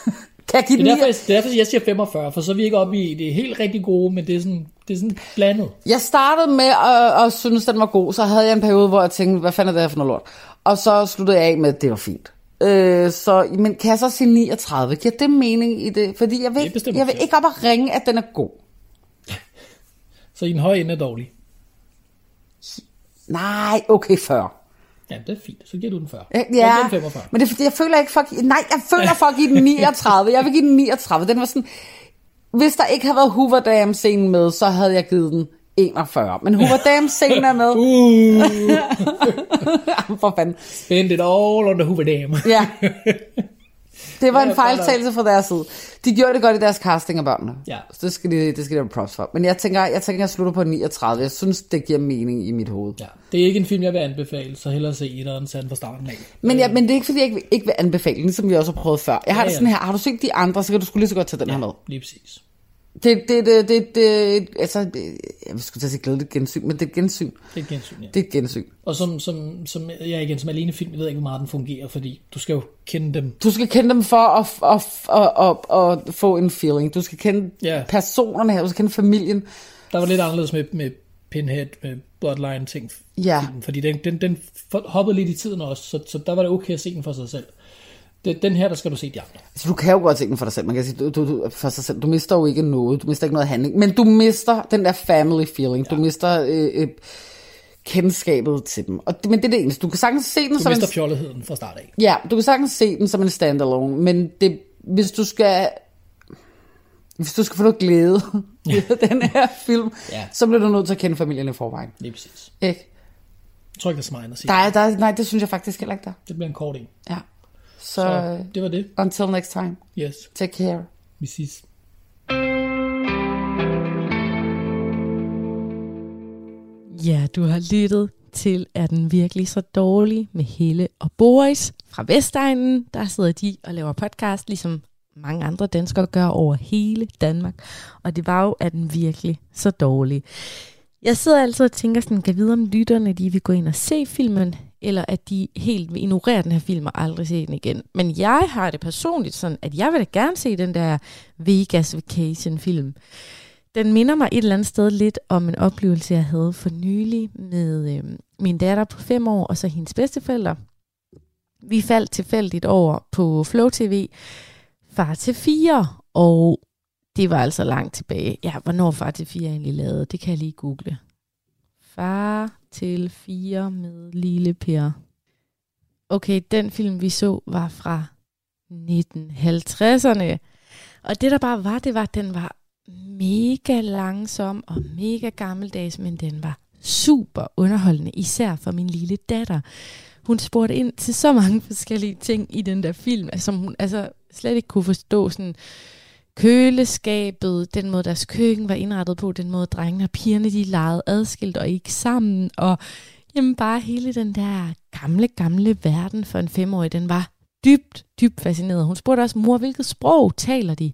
kan jeg give Det er, derfor, det er derfor, jeg siger 45, for så er vi ikke oppe i det helt rigtig gode, men det er sådan, det er sådan blandet. Jeg startede med at, at synes, den var god. Så havde jeg en periode, hvor jeg tænkte, hvad fanden er det her for noget lort? Og så sluttede jeg af med, at det var fint. Øh, så, men kan jeg så sige 39? Giver det mening i det? Fordi jeg Det vil, bestemmer jeg vil ikke op og ringe, at den er god. Så i den høje ende er dårlig. Nej, okay, 40. Ja, det er fint. Så giver du den 40. Ja, Jeg giver den 45. men det er fordi, jeg føler ikke for at give, Nej, jeg føler for at give den 39. Jeg vil give den 39. Den var sådan... Hvis der ikke havde været Hoover Dam scenen med, så havde jeg givet den 41. Men Hoover Dam scenen er med. Uh, for fanden. spend it all on the Hoover Dam. Ja. Det var Ja, en ja, fejltagelse fra deres side. De gjorde det godt i deres casting af børnene. Ja. Så det skal de, det skal de have props for. Men jeg tænker, jeg tænker, jeg slutter på 39. Jeg synes, det giver mening i mit hoved. Ja, det er ikke en film, jeg vil anbefale, så hellere se etteren sand fra starten af. Men, ja, men det er ikke, fordi jeg ikke, vil- ikke vil anbefale den, som vi også har prøvet før. Jeg har Ja, det ja. sådan her, har du set de andre, så kan du skulle lige så godt tage den her med. Lige præcis. Det, det, det, det, det, altså, det, jeg skulle at sige glædeligt gensyn, men det er gensyn. Det er et gensyn, ja. Det er et gensyn. Og som, som, som jeg igen, som alene film, jeg ved ikke, hvor meget den fungerer, fordi du skal jo kende dem. Du skal kende dem for at, at, at, at, at få en feeling. Du skal kende Ja. personerne her, du skal kende familien. Der var lidt anderledes med, med Pinhead, med Bloodline ting. Ja. filmen, Fordi den, den, den hoppede lidt i tiden også, så, så der var det okay at se den for sig selv. Det, den her, der skal du se de andre. Altså, du kan jo godt se den for dig selv. Man kan sige, du, du, du, for sig selv. du mister jo ikke noget. Du mister ikke noget handling. Men du mister den der family feeling. Ja. Du mister øh, øh, kendskabet til dem. Og, det- men det er det eneste. Du kan sagtens se den Du som en... mister fjolletheden fra start af. Ja, du kan sagtens se den som en standalone. Men det, hvis du skal... Hvis du skal få noget glæde ud af den her film, Ja. så bliver du nødt til at kende familien i forvejen. Lige præcis. Ikke? Jeg tror ikke, der er så meget at sige. Der er, der, er- nej, det synes jeg faktisk heller ikke der. Det bliver en kort en. Ja. Så, Så så det var det. until next time. Yes. Take care. Vi ses. Ja, du har lyttet til Er den virkelig så dårlig med Helle og Boris fra Vestegnen. Der sidder de og laver podcast, ligesom mange andre danskere gør over hele Danmark. Og det var jo, Er den virkelig så dårlig. Jeg sidder altid og tænker sådan, kan vide om lytterne de vil gå ind og se filmen, eller at de helt vil ignorere den her film og aldrig se den igen. Men jeg har det personligt sådan, at jeg vil da gerne se den der Vegas Vacation film. Den minder mig et eller andet sted lidt om en oplevelse, jeg havde for nylig med øh, min datter på fem år og så hendes bedsteforældre. Vi faldt tilfældigt over på Flow TV Far til fire, og det var altså langt tilbage. Ja, hvornår Far til 4 egentlig lavet, det kan jeg lige google. Far til fire med Lille Per. Okay, den film vi så var fra 1950'erne. Og det der bare var, det var, at den var mega langsom og mega gammeldags, men den var super underholdende, især for min lille datter. Hun spurgte ind til så mange forskellige ting i den der film, altså, som hun altså, slet ikke kunne forstå. Sådan, køleskabet, den måde deres køkken var indrettet på, den måde drengene og pigerne de legede adskilt og ikke sammen, og jamen bare hele den der gamle, gamle verden for en femårig, den var dybt, dybt fascineret. Hun spurgte også, mor, hvilket sprog taler de?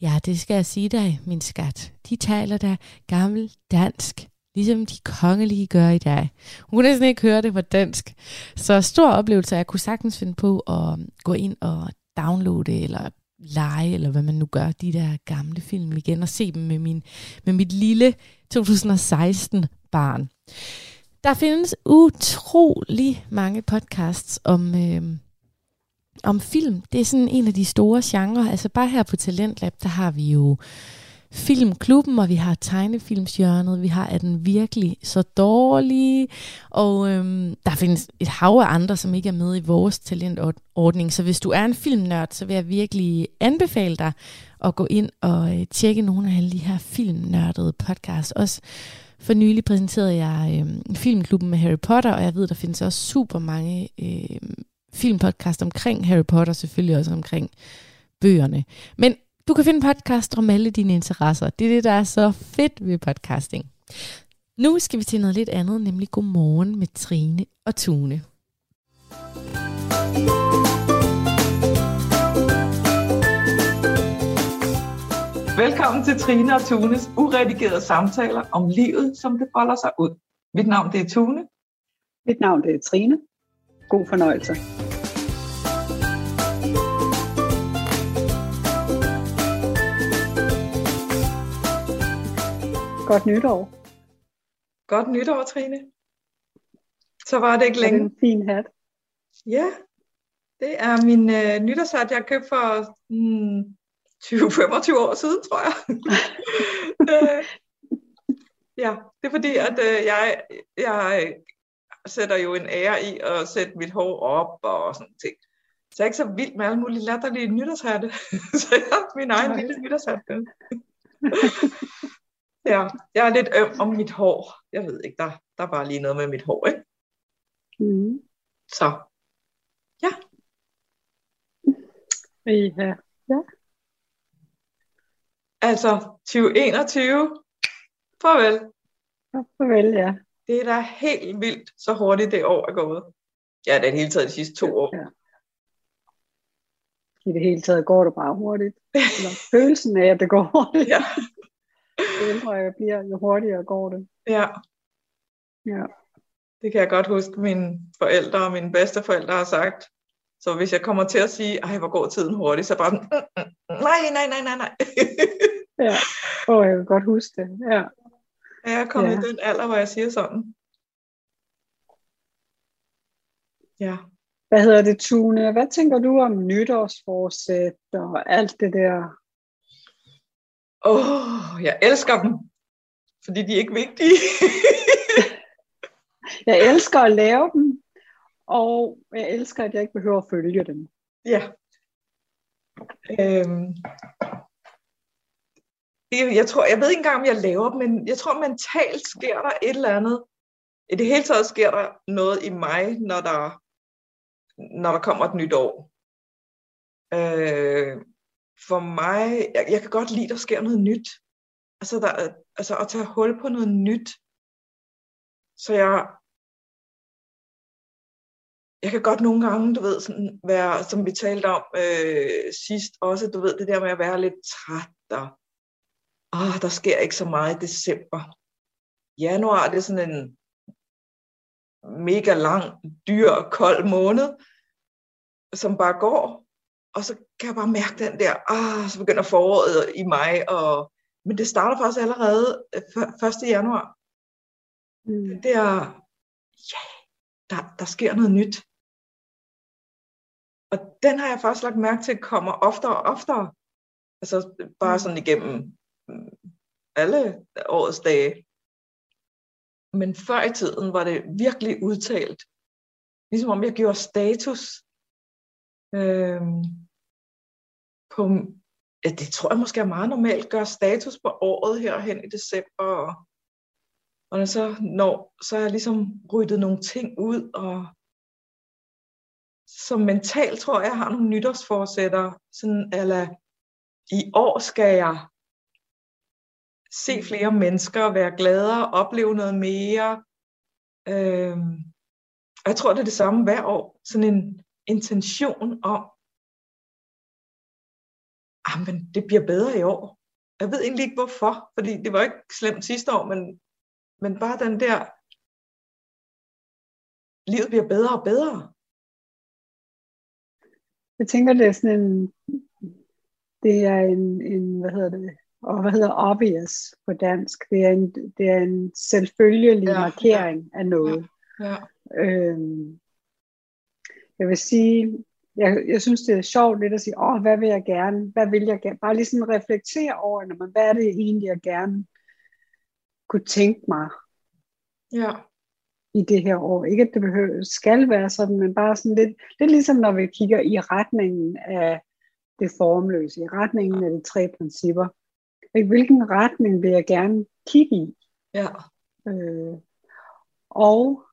Ja, det skal jeg sige dig, min skat. De taler da gammel dansk, ligesom de kongelige gør i dag. Hun kunne næsten ikke høre det på dansk. Så stor oplevelse, jeg kunne sagtens finde på at gå ind og downloade eller lege, eller hvad man nu gør, de der gamle film igen, og se dem med, min, med mit lille 2016 barn. Der findes utrolig mange podcasts om, øh, om film. Det er sådan en af de store genrer. Altså bare her på Talentlab, der har vi jo Filmklubben, og vi har tegnefilmsjørnet, Vi har Er den virkelig så dårlig? Og øhm, der findes et hav af andre, som ikke er med i vores talentordning. Så hvis du er en filmnørd, så vil jeg virkelig anbefale dig at gå ind og øh, tjekke nogle af alle de her filmnørdede podcasts. Også for nylig præsenterede jeg øh, Filmklubben med Harry Potter, og jeg ved, der findes også super mange øh, filmpodcast omkring Harry Potter, selvfølgelig også omkring bøgerne. Men du kan finde podcast om alle dine interesser. Det er det, der er så fedt ved podcasting. Nu skal vi til noget lidt andet, nemlig Godmorgen med Trine og Tune. Velkommen til Trine og Tunes uredigerede samtaler om livet, som det folder sig ud. Mit navn det er Tune. Mit navn det er Trine. God fornøjelse. Godt nytår. Godt nytår, Trine. Så var det ikke Og det er længe. en fin hat. Ja, det er min øh, nytårshat, jeg købte for mm, 20-25 år siden, tror jeg. øh, ja, det er fordi, at øh, jeg, jeg sætter jo en ære i at sætte mit hår op og sådan ting. Så jeg er ikke så vild med alle mulige latterlige nytårshatte. så jeg har min egen lille nytårshat. ja, jeg er lidt øm om mit hår. Jeg ved ikke, der, der er bare lige noget med mit hår, ikke? Mm. Så Ja. ja. Altså 2021. Farvel. Ja, Farvel, ja. Det er da helt vildt, så hurtigt det år er gået. Ja, det er det hele taget de sidste to år. Ja. I det hele taget går det bare hurtigt. Eller følelsen af, at det går hurtigt. Ja. Jo ældre jeg bliver, jo hurtigere går det. Ja, Ja. det kan jeg godt huske, mine forældre og mine bedsteforældre har sagt. Så hvis jeg kommer til at sige, ej, hvor går tiden hurtigt, så bare, sådan, "Mm, mm, mm, nej, nej, nej, nej, nej. ja. Åh, jeg kan godt huske det. Ja. Jeg er kommet Ja. i den alder, hvor jeg siger sådan. Ja. Hvad hedder det, Tune? Hvad tænker du om nytårsforsæt og alt det der? Åh, oh, jeg elsker dem, fordi de er ikke vigtige. Jeg elsker at lave dem, og jeg elsker, at jeg ikke behøver at følge dem. Ja. Øhm. Jeg, jeg tror, jeg ved ikke engang, om jeg laver dem, men jeg tror mentalt sker der et eller andet. I det hele taget sker der noget i mig, når der, når der kommer et nyt år. Øh, for mig, jeg, jeg kan godt lide, at der sker noget nyt. Altså, der, altså at tage hul på noget nyt. Så jeg, jeg kan godt nogle gange, du ved, sådan være, som vi talte om øh, sidst, også, du ved, det der med at være lidt træt, og åh, der sker ikke så meget i december. Januar, det er sådan en mega lang, dyr, kold måned, som bare går, og så kan jeg bare mærke den der, ah, så begynder foråret i mig, og, men det starter faktisk allerede øh, 1. januar. Mm. Det er, ja, der, der sker noget nyt. Og den har jeg faktisk lagt mærke til kommer oftere og oftere. Altså bare sådan igennem mm, alle årets dage. Men før i tiden var det virkelig udtalt. Ligesom om jeg gjorde status øhm, på, ja, det tror jeg måske er meget normalt, gøre status på året her hen i december. Og, og når så når, så er jeg ligesom ryddet nogle ting ud, og som mentalt tror jeg, jeg har nogle nytårsforsætter, sådan eller i år skal jeg se flere mennesker, være gladere, opleve noget mere. Øhm, og jeg tror, det er det samme hver år. Sådan en intention om, men det bliver bedre i år. Jeg ved egentlig ikke hvorfor, fordi det var ikke slemt sidste år, men, men bare den der, livet bliver bedre og bedre. Jeg tænker, det er sådan en, det er en, en hvad hedder det, og hvad hedder obvious på dansk? Det er en, det er en selvfølgelig Ja, ja, markering ja. af noget. Ja. Øhm, jeg vil sige, jeg, jeg synes, det er sjovt lidt at sige, åh, hvad vil jeg gerne? Hvad vil jeg gerne? Bare lige sådan reflektere over, når man, hvad er det egentlig, jeg gerne kunne tænke mig Ja. i det her år. Ikke at det behøver, skal være sådan, men bare sådan lidt, lidt ligesom når vi kigger i retningen af det formløse, i retningen af de tre principper. Ikke? Hvilken retning vil jeg gerne kigge i? Ja. Øh, og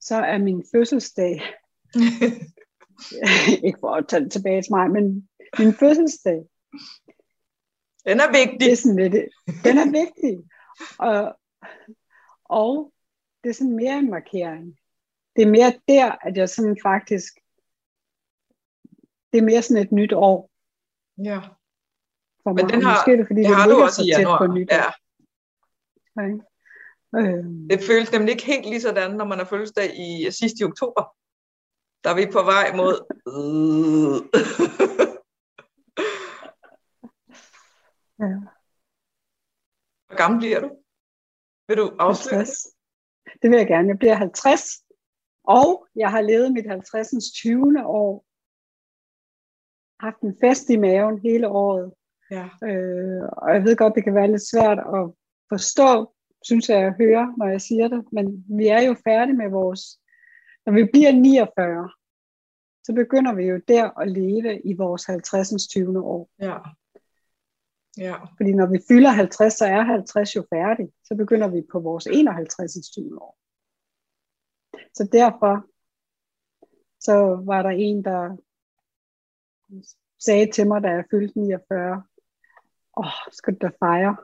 så er min fødselsdag, ikke for at tage det tilbage til mig, men min fødselsdag, Den er vigtig. det er sådan lidt, den er vigtig. Og, og det er sådan mere en markering. Det er mere der, at jeg sådan faktisk, det er mere sådan et nyt år Ja. for Men mig. den Og har- Måske er det, fordi det det, har du også så i tæt januar. på nyt Ja. år. Ikke? Øhm, Det føles nemlig ikke helt lige sådan, når man har fødselsdag i sidst i oktober. Der er vi på vej mod... ja. Hvor gammel bliver du? Vil du afsløre det? 50. Det vil jeg gerne. Jeg bliver 50. Og jeg har levet mit 50. 20. år. Haft en fest i maven hele året. Ja. Øh, og jeg ved godt, det kan være lidt svært at forstå, synes jeg, at høre, når jeg siger det. Men vi er jo færdige med vores... Når vi bliver 49, så begynder vi jo der at leve i vores 50. 20. år. Ja. Ja. Fordi når vi fylder 50, så er 50 jo færdig. Så begynder vi på vores 51. 20. år. Så derfor så var der en, der sagde til mig, da jeg fyldte 49, åh, skal du da fejre,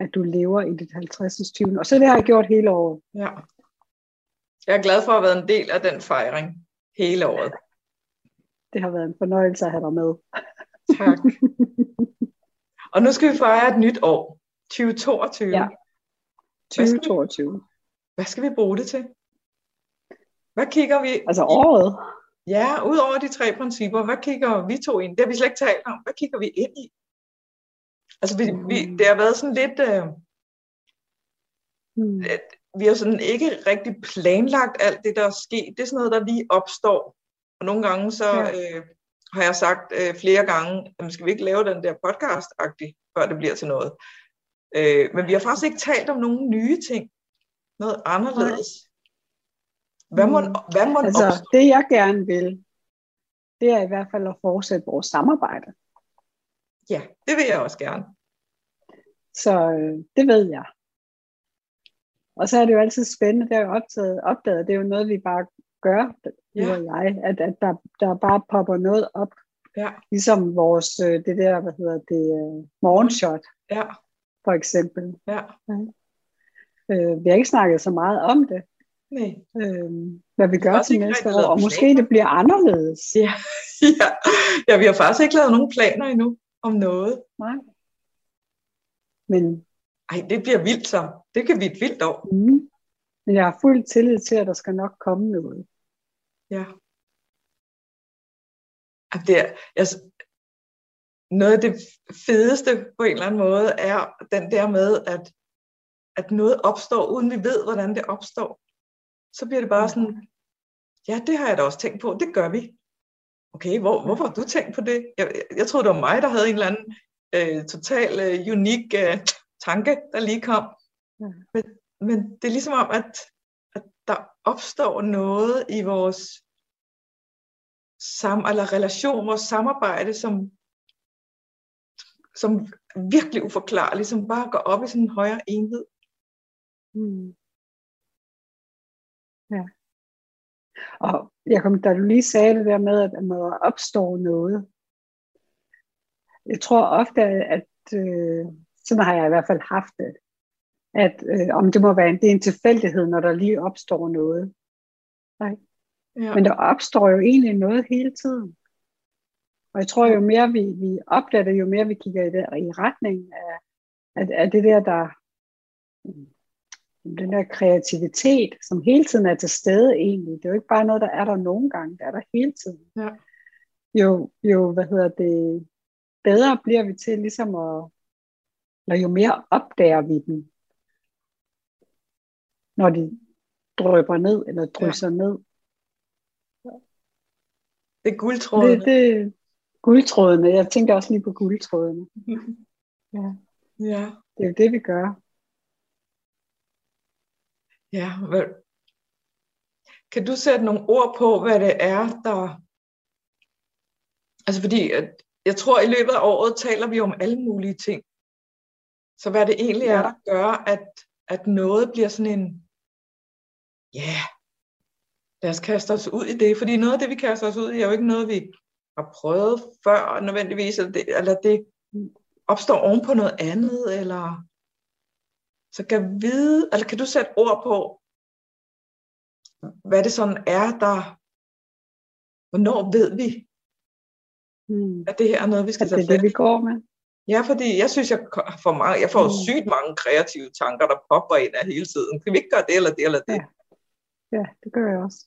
at du lever i dit 50. 20. Og så det har jeg gjort hele året. Ja. Jeg er glad for at have været en del af den fejring hele året. Det har været en fornøjelse at have dig med. Tak. Og nu skal vi fejre et nyt år. 2022. Ja. 2022. Hvad skal vi bruge det til? Hvad kigger vi? Altså året? Ja, ud over de tre principper, hvad kigger vi to ind? Det har vi slet ikke talt om. Hvad kigger vi ind i? Altså, vi, vi, det har været sådan lidt... Øh, Hmm. Vi har sådan ikke rigtig planlagt alt det, der er sket. Det er sådan noget, der lige opstår. Og nogle gange så Ja. øh, har jeg sagt øh, flere gange, at skal vi ikke lave den der podcast-agtig, før det bliver til noget. Øh, men vi har faktisk ikke talt om nogle nye ting. Noget anderledes. Hvad må, Mm. hvad må Altså, opstå? det jeg gerne vil, det er i hvert fald at fortsætte vores samarbejde. Ja, det vil jeg også gerne. Så øh, det ved jeg. Og så er det jo altid spændende, det er jo optaget, opdaget, det er jo noget, vi bare gør, Ja. ja. jeg, at, at der, der bare popper noget op, Ja, ligesom vores, øh, det der, hvad hedder det, øh, morgenshot, ja, for eksempel. ja. Øh, vi har ikke snakket så meget om det, Nej. øh, hvad vi gør til næste år, og måske planer. det bliver anderledes. Ja, ja. ja, vi har faktisk ikke lavet nogen planer endnu om noget. Nej. Men, Ej, det bliver vildt så. Det kan blive et vildt år. mm, men jeg har fuld tillid til, at der skal nok komme noget. Ja. Det er, altså, noget af det fedeste på en eller anden måde er den der med, at, at noget opstår, uden vi ved, hvordan det opstår. Så bliver det bare sådan, ja, det har jeg da også tænkt på, det gør vi. Okay, hvor, hvorfor har du tænkt på det? Jeg, jeg, jeg troede, det var mig, der havde en eller anden øh, total øh, unik øh, tanke, der lige kom. Ja. Men, men det er ligesom om, at, at der opstår noget i vores sam, eller relation, vores samarbejde, som, som virkelig uforklarligt, som bare går op i sådan en højere enhed. Mm. Ja. Og jeg kom, da du lige sagde det der med, at der opstår noget. Jeg tror ofte, at øh, sådan har jeg i hvert fald haft det. At øh, om det må være en, det er en tilfældighed, når der lige opstår noget. Nej. Ja. Men der opstår jo egentlig noget hele tiden. Og jeg tror, jo mere vi, vi opdager det, jo mere vi kigger i, der, i retning af, af, af det der, der den der kreativitet, som hele tiden er til stede egentlig. Det er jo ikke bare noget, der er der nogle gange, det er der hele tiden. Ja. Jo, jo, hvad hedder det, bedre bliver vi til ligesom at, eller jo mere opdager vi dem, når de drøber ned, eller drysser ja. ned. Det er guldtrådene. Det, det guldtrådene. Jeg tænker også lige på guldtrådene. Ja. Ja. Det er jo det, vi gør. Ja, hvad, kan du sætte nogle ord på, hvad det er, der... Altså fordi, at jeg tror, i løbet af året taler vi om alle mulige ting. Så hvad det egentlig er, der gør, at, at noget bliver sådan en... Ja, yeah, lad os kaste os ud i det. Fordi noget af det, vi kaster os ud i, er jo ikke noget, vi har prøvet før nødvendigvis. Eller det, eller det opstår oven på noget andet, eller... Så kan vide, eller kan du sætte ord på, hvad det sådan er, der, hvornår ved vi, mm. at det her er noget, vi skal tage det er det, vi går med. Ja, fordi jeg synes, jeg får, mange, jeg får Mm. sygt mange kreative tanker, der popper ind af hele tiden. Kan vi ikke gøre det, eller det, eller det? Ja. Ja, det gør jeg også.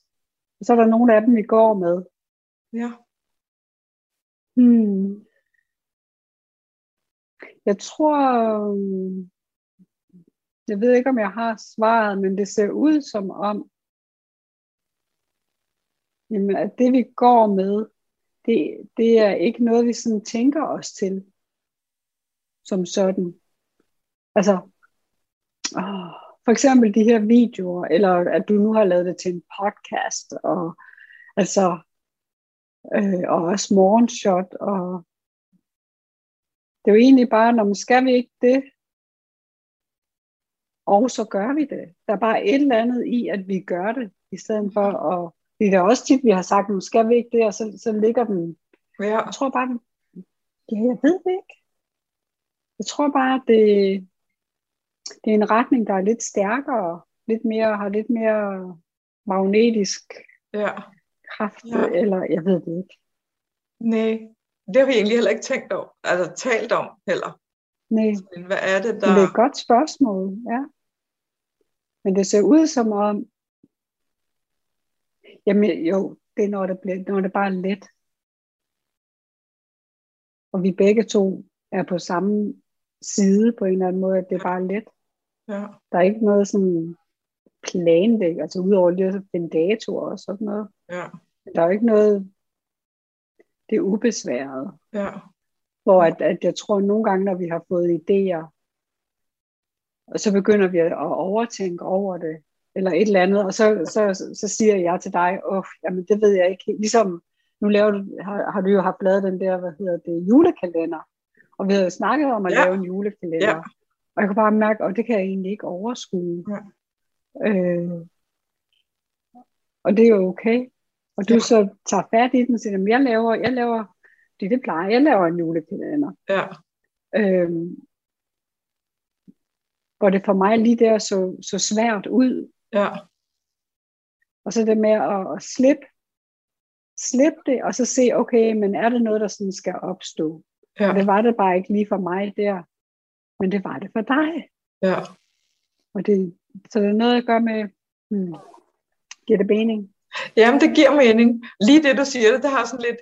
Og så er der nogle af dem, vi går med. Ja. Hmm. Jeg tror, øhm, jeg ved ikke, om jeg har svaret, men det ser ud som om, jamen, at det vi går med, det, det er ikke noget, vi sådan tænker os til, som sådan. Altså, åh, for eksempel de her videoer, eller at du nu har lavet det til en podcast, og altså, øh, og også morgenshot, og det er jo egentlig bare, når man skal vi ikke det, og så gør vi det. Der er bare et eller andet i, at vi gør det, i stedet for at, det er også tit, vi har sagt, nu skal vi ikke det, og så, så ligger den Ja. Jeg tror bare, ja, jeg ved det ikke. Jeg tror bare, at det, det er en retning, der er lidt stærkere, lidt mere, har lidt mere magnetisk Ja. kraft, Ja. eller jeg ved det ikke. Nej, det har vi egentlig heller ikke tænkt over, altså talt om heller. Nej, Men hvad er det, men der... det er et godt spørgsmål, ja. Men det ser ud som om, jamen jo, det er når det, bliver, når det bare er let. Og vi begge to er på samme side på en eller anden måde, at det er bare let. Ja, Der er ikke noget sådan planlæg, altså udover lige at finde datoer og sådan noget. ja, Men Der er jo ikke noget, det er ubesværet. ja, Hvor at, at jeg tror nogle gange, når vi har fået idéer, og så begynder vi at overtænke over det, eller et eller andet, og så, så, så siger jeg til dig, åh, jamen det ved jeg ikke. helt." Ligesom, nu laver du, har, har du jo haft lavet den der, hvad hedder det, julekalender. Og vi havde snakket om at Ja. lave en julekalender. Ja. Og jeg kunne bare mærke, at det kan jeg egentlig ikke overskue. Ja. Øh, og det er jo okay. Og du Ja. så tager fat i den og siger, "Jamen, jeg laver, jeg laver, det det plejer, jeg laver en julekalender. ja, Øhm, hvor det for mig lige der så, så svært ud. ja, Og så det med at, at slippe, slippe det, og så se, okay, men er det noget, der sådan skal opstå? Ja, det var det bare ikke lige for mig der, men det var det for dig. ja, Og det, så det er noget, jeg gør med, hmm, giver det mening? Jamen, det giver mening. Lige det, du siger, det, det har sådan lidt,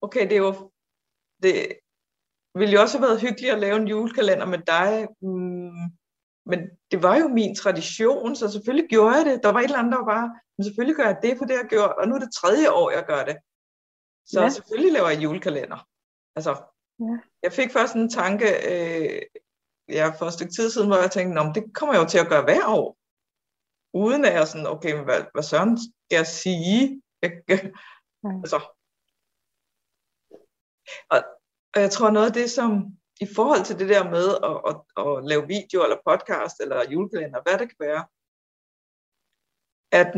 okay, det er jo, det ville jo også have været hyggeligt at lave en julekalender med dig, mm, men det var jo min tradition, så selvfølgelig gjorde jeg det. Der var et eller andet, der var bare, men selvfølgelig gør jeg det, for det har jeg gjort, og nu er det tredje år, jeg gør det. Så ja. selvfølgelig laver jeg julekalender. Altså, Ja. jeg fik først en tanke, øh, ja, for et stykke tid siden, hvor jeg tænkte, Nå, det kommer jeg jo til at gøre hver år. Uden at jeg sådan, okay, men hvad, hvad søren skal jeg sige? Jeg, Ja. altså. Og, og jeg tror noget af det, som i forhold til det der med at, at, at lave video eller podcast eller julekalender, hvad det kan være, at,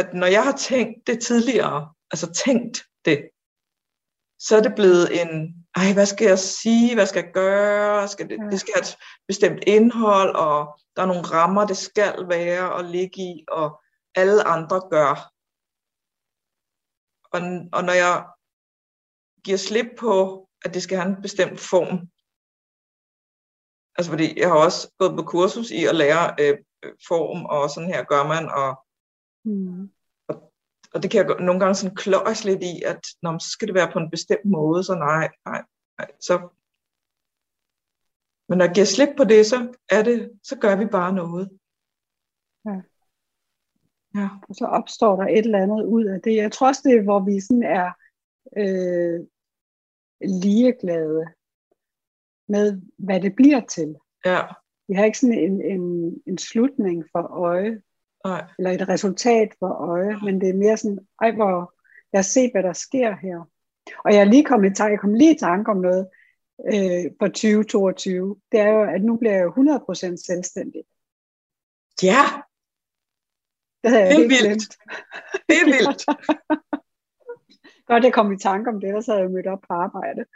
at når jeg har tænkt det tidligere, altså tænkt det, så er det blevet en, ej, hvad skal jeg sige, hvad skal jeg gøre, skal det, det skal have et bestemt indhold, og der er nogle rammer, det skal være og ligge i, og alle andre gør. Og, og når jeg giver slip på, at det skal have en bestemt form, altså fordi jeg har også gået på kursus i at lære øh, form, og sådan her gør man, og Hmm. Og det kan jeg nogle gange sådan kløjes lidt i, at når så skal det være på en bestemt måde, så nej, nej, nej. Så, men når jeg giver slip på det, så, er det, så gør vi bare noget. Ja. Ja. Og så opstår der et eller andet ud af det. Jeg tror også, det er, hvor vi sådan er øh, ligeglade med, hvad det bliver til. Ja, Vi har ikke sådan en, en, en slutning for øje, nej, eller et resultat for øje, men det er mere sådan, ej hvor, jeg set, hvad der sker her. Og jeg er lige kommet i tanke, jeg kom lige i tanke om noget øh, for 2022. Det er jo, at nu bliver jeg jo 100% selvstændig. ja, Det havde jeg det er vildt. glemt. Det er vildt. Godt, jeg kom i tanke om det, ellers havde jeg mødt op på arbejde.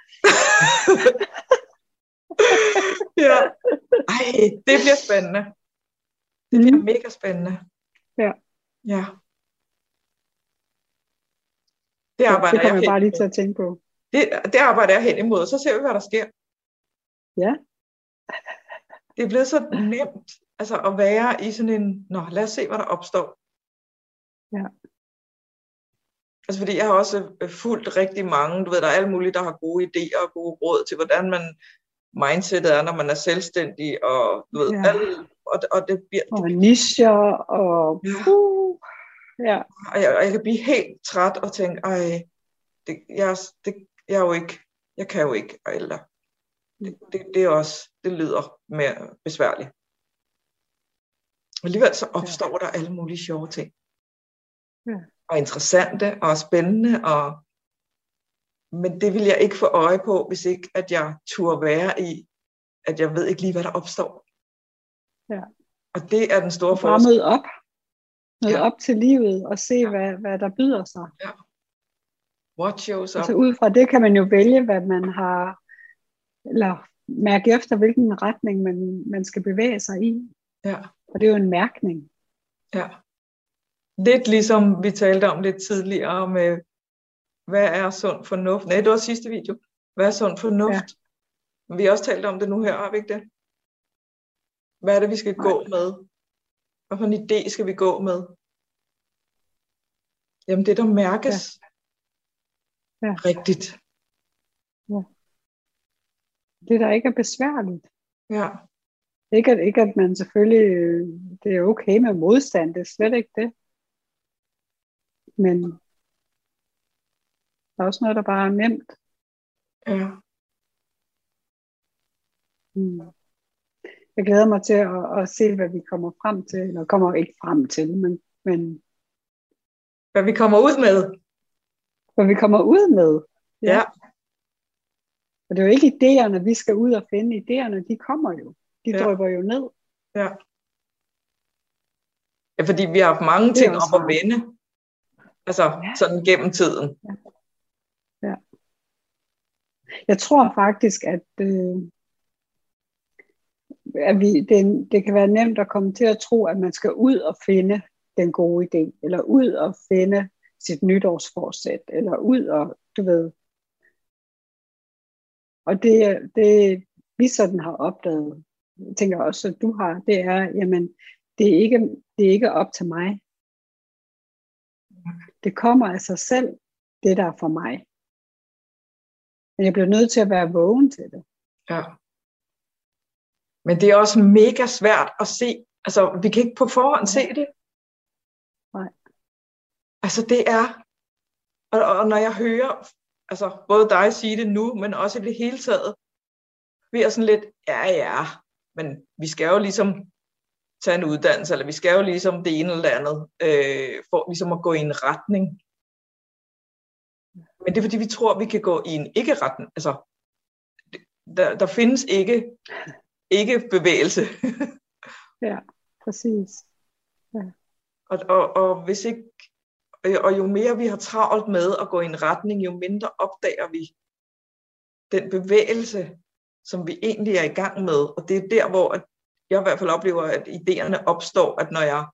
ja. Ej, det bliver spændende. Det bliver mega spændende. Ja. Ja. Det arbejder det jeg jeg bare lige til at tænke på. Det, det arbejder jeg hen imod, og så ser vi, hvad der sker. Ja. Det er blevet så nemt altså at være i sådan en, nå lad os se, hvad der opstår. Ja. Altså fordi jeg har også øh, fulgt rigtig mange, du ved, der er alle mulige, der har gode idéer og gode råd til, hvordan man mindsetet er, når man er selvstændig, og du ved, Ja. alle, og, og det bliver, Og nischer, og puh, ja. og jeg, og jeg kan blive helt træt og tænke, ej, det, jeg, det, jeg er jo ikke, jeg kan jo ikke, eller det, det, det er også, det lyder mere besværligt. Alligevel så opstår ja. der alle mulige sjove ting. Ja. Og interessante og spændende, og men det vil jeg ikke få øje på, hvis ikke at jeg turde være i, at jeg ved ikke lige, hvad der opstår. Ja. Og det er den store Bare forskel. møde op. Møde Ja. op til livet og se, hvad, hvad der byder sig. Ja. What shows up? Altså ud fra det kan man jo vælge, hvad man har, eller mærke efter, hvilken retning man, man skal bevæge sig i. Ja. Og det er jo en mærkning. Ja. Lidt ligesom vi talte om lidt tidligere med, hvad er sund fornuft? Nej, det var sidste video. Hvad er sund fornuft? Ja. Vi har også talt om det nu her, har vi ikke det? Hvad er det, vi skal Nej. gå med? Hvad for en idé skal vi gå med? Jamen det, der mærkes Ja. Ja. rigtigt. Det, der ikke er besværligt. Ja. Ikke at, ikke at man selvfølgelig, øh, det er okay med modstand, det er slet ikke det. Men der er også noget, der bare er nemt. Ja. Mm. Jeg glæder mig til at, at se, hvad vi kommer frem til, eller kommer ikke frem til, men, men Hvad vi kommer ud med. hvad vi kommer ud med. Ja. Og det er jo ikke idéerne, vi skal ud og finde. Idéerne, de kommer jo. De Ja. ja. drøber jo ned. Ja. ja, fordi vi har haft mange ting op at vende. Altså Ja. sådan gennem tiden. Jeg tror faktisk, at, øh, at vi, det, det kan være nemt at komme til at tro, at man skal ud og finde den gode idé, eller ud og finde sit nytårsforsæt, eller ud og, du ved. Og det, det vi sådan har opdaget, jeg tænker også, at du har, det er, jamen, det er ikke, det er ikke op til mig. Det kommer af sig selv, det der er for mig. Men jeg bliver nødt til at være vågen til det. Ja. Men det er også mega svært at se. Altså, vi kan ikke på forhånd se det. Nej. Altså, det er... Og, og når jeg hører, altså både dig sige det nu, men også i det hele taget, vi er sådan lidt, ja ja, men vi skal jo ligesom tage en uddannelse, eller vi skal jo ligesom det ene eller det andet, øh, for ligesom at gå i en retning. Men det er fordi, vi tror, vi kan gå i en ikke-retning. Altså, der, der findes ikke, ikke bevægelse. Ja, præcis. Og, og, og, hvis ikke, og jo mere vi har travlt med at gå i en retning, jo mindre opdager vi den bevægelse, som vi egentlig er i gang med. Og det er der, hvor jeg i hvert fald oplever, at idéerne opstår, at når jeg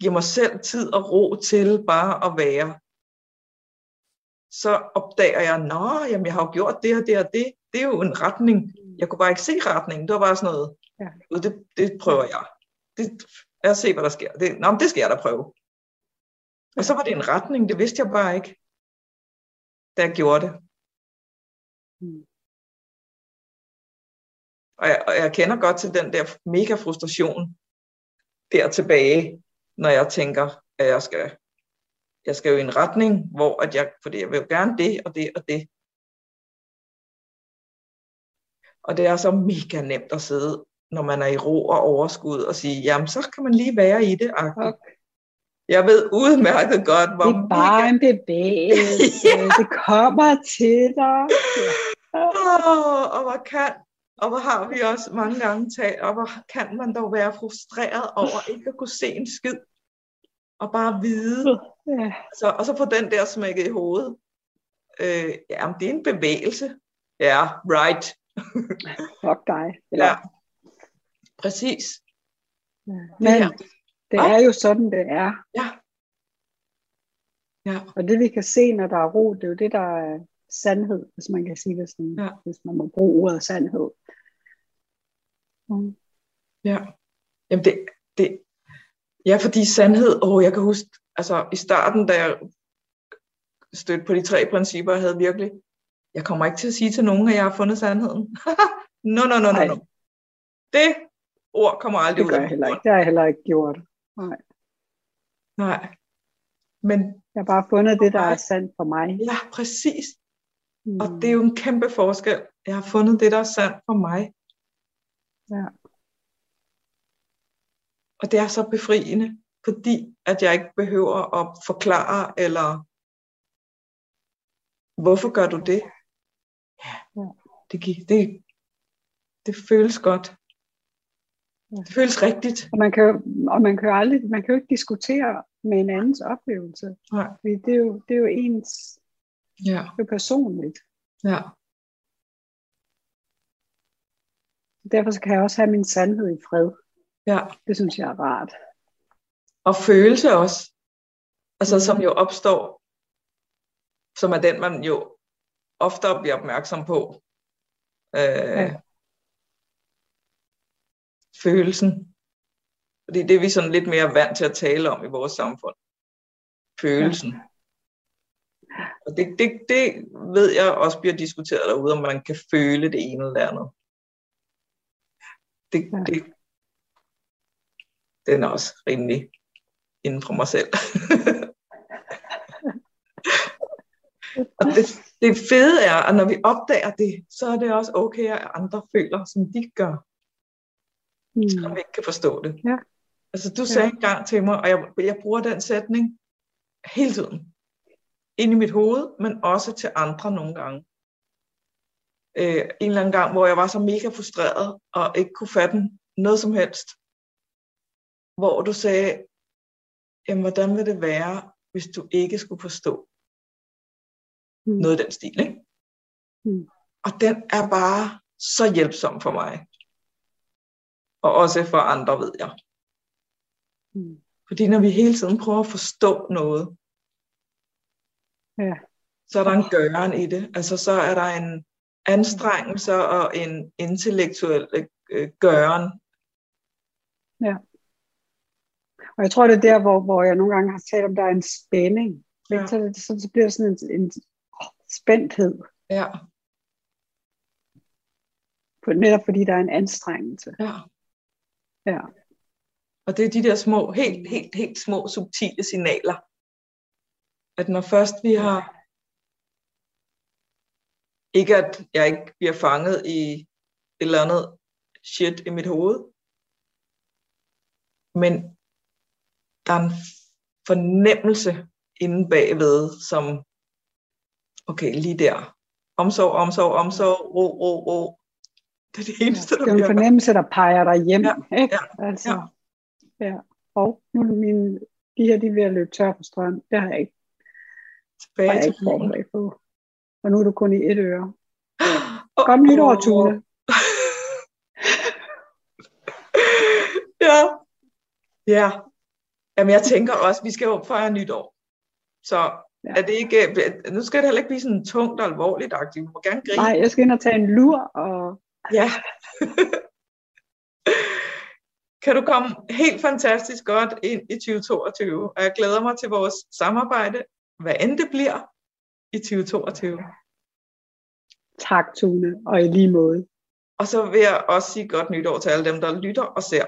giver mig selv tid og ro til bare at være, så opdager jeg, nå, jamen jeg har jo gjort det og det og det. Det er jo en retning. Jeg kunne bare ikke se retningen. Det var bare sådan noget, Ja. "Gud, det, det prøver jeg. Det, os se, hvad der sker. Det, nå, men det skal jeg da prøve. Og så var det en retning, det vidste jeg bare ikke, da jeg gjorde det. Mm. Og jeg, og jeg kender godt til den der mega frustration der tilbage, når jeg tænker, at jeg skal, jeg skal jo i en retning, hvor at jeg, fordi jeg vil jo gerne det og det og det. Og det er så mega nemt at sidde, når man er i ro og overskud, og sige, jamen så kan man lige være i det. Okay. Jeg ved udmærket godt, hvor Det er bare en bevægelse. Ja. Det kommer til dig. Åh, og hvor kan, og hvor har vi også mange gange talt, og hvor kan man dog være frustreret over ikke at kunne se en skid, og bare vide, Ja. så, og så få den der smækket i hovedet. Øh, ja, men det er en bevægelse. Ja, right. Fuck dig. Eller, Ja, præcis. Men her. det Hva? er jo sådan, det er. Ja. Ja, Og det vi kan se, når der er ro, det er jo det, der er sandhed, hvis man kan sige det sådan, Ja. hvis man må bruge ordet sandhed. Mm. ja. Jamen det, det, ja, fordi sandhed, åh, jeg kan huske, altså i starten, da jeg stødte på de tre principper, jeg havde virkelig, jeg kommer ikke til at sige til nogen, at jeg har fundet sandheden. no, no, no, no, no. Det ord kommer aldrig Det ud af jeg heller ikke. Det har jeg heller ikke gjort. Nej. Nej. Men Jeg har bare fundet det, der er sandt for mig. ja, præcis. Mm. Og det er jo en kæmpe forskel. Jeg har fundet det, der er sandt for mig. Ja. Og det er så befriende, fordi at jeg ikke behøver at forklare, eller hvorfor gør du det? Ja, det, gi- det, det føles godt. Det føles rigtigt. Og man kan, jo, og man kan jo aldrig, man kan jo ikke diskutere med en andens oplevelse. Nej. Fordi det er jo, det er jo ens, Ja. det er personligt. Ja. Derfor kan jeg også have min sandhed i fred. Ja. Det synes jeg er rart. Og følelse også. Altså som jo opstår, som er den, man jo oftere bliver opmærksom på. Øh, Ja. Følelsen. Fordi det er vi sådan lidt mere vant til at tale om i vores samfund. Følelsen. Og det, det, det ved jeg også bliver diskuteret derude, om man kan føle det ene eller andet. Det, Ja. det, den er også rimelig inden for mig selv. og det, det fede er, at når vi opdager det, så er det også okay, at andre føler, som de gør, Mm. selvom vi ikke kan forstå det. Ja. Altså, du sagde engang til mig, og jeg, jeg bruger den sætning hele tiden. Ind i mit hoved, men også til andre nogle gange. Øh, en eller anden gang, hvor jeg var så mega frustreret, og ikke kunne fatte noget som helst. Hvor du sagde, jamen, hvordan vil det være, hvis du ikke skulle forstå Mm. noget af den stil, ikke? Mm. Og den er bare så hjælpsom for mig. Og også for andre, ved jeg. Mm. Fordi når vi hele tiden prøver at forstå noget, Ja. så er der en gøren i det. Altså så er der en anstrengelse og en intellektuel øh, gøren. Og jeg tror, det er der, hvor, hvor jeg nogle gange har talt om, der er en spænding. Ja. Så, det- så, så bliver der sådan en, en spændthed, Ja, på, netop fordi der er en anstrengelse. ja. Ja. Og det er de der små, helt, helt, helt små, subtile signaler. At når først vi har... Ikke at jeg ikke bliver fanget i et eller andet shit i mit hoved. Men der er en fornemmelse inde bagved, som, okay, lige der. Omsorg, omsorg, omsorg, ro, ro, ro. Det er det eneste, Det der er jo en fornemmelse, der peger dig hjem. Ja, Ikke? ja, Altså, ja. ja. Og nu er mine, de her, de er ved at løbe tør for strøm. Det har jeg ikke, Tilbage jeg til ikke forberedt på. Og nu er du kun i et øre. Åh, Godt nytår, åh. Tune. ja. Ja. Jamen, jeg tænker også, vi skal jo fejre nytår. Så Ja. er det ikke, nu skal det heller ikke blive sådan tungt og alvorligt -agtigt. Vi må gerne grine. Nej, jeg skal ind og tage en lur, og Ja. kan du komme helt fantastisk godt ind i 2022. Og jeg glæder mig til vores samarbejde, hvad end det bliver i 2022. tak, Tune, og i lige måde. Og så vil jeg også sige godt nytår til alle dem, der lytter og ser.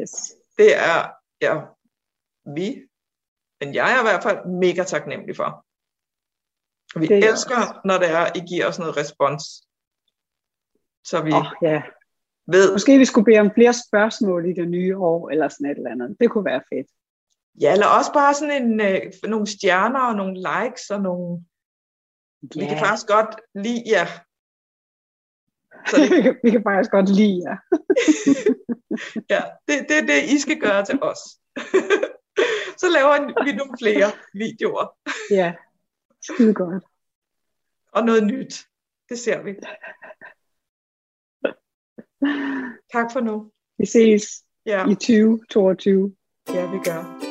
Yes. Det er ja, vi, men jeg er i hvert fald mega taknemmelig for. Vi Det er elsker, når det er, I giver os noget respons. Så vi oh, ja. ved, Måske vi skulle bede om flere spørgsmål i det nye år, eller sådan et eller andet. Det kunne være fedt. ja, eller også bare sådan en, øh, nogle stjerner og nogle likes og nogle, vi kan faktisk godt lide jer. Så det, vi, kan, vi kan faktisk godt lide jer. ja, det, det er det, I skal gøre til os. så laver vi nogle flere videoer Ja, skide godt. og noget nyt. Det ser vi. Tak for nu. Vi ses Ja, i 2022. ja vi gør.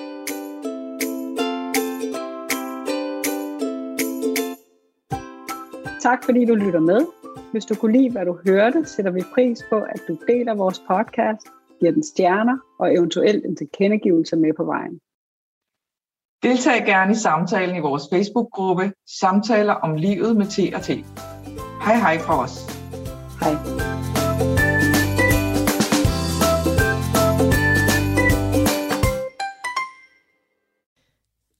Tak fordi du lytter med. Hvis du kunne lide, hvad du hørte, sætter vi pris på, at du deler vores podcast, giver den stjerner og eventuelt en tilkendegivelse med på vejen. Deltag gerne i samtalen i vores Facebook-gruppe Samtaler om livet med T og T. Hej hej fra os. Hej.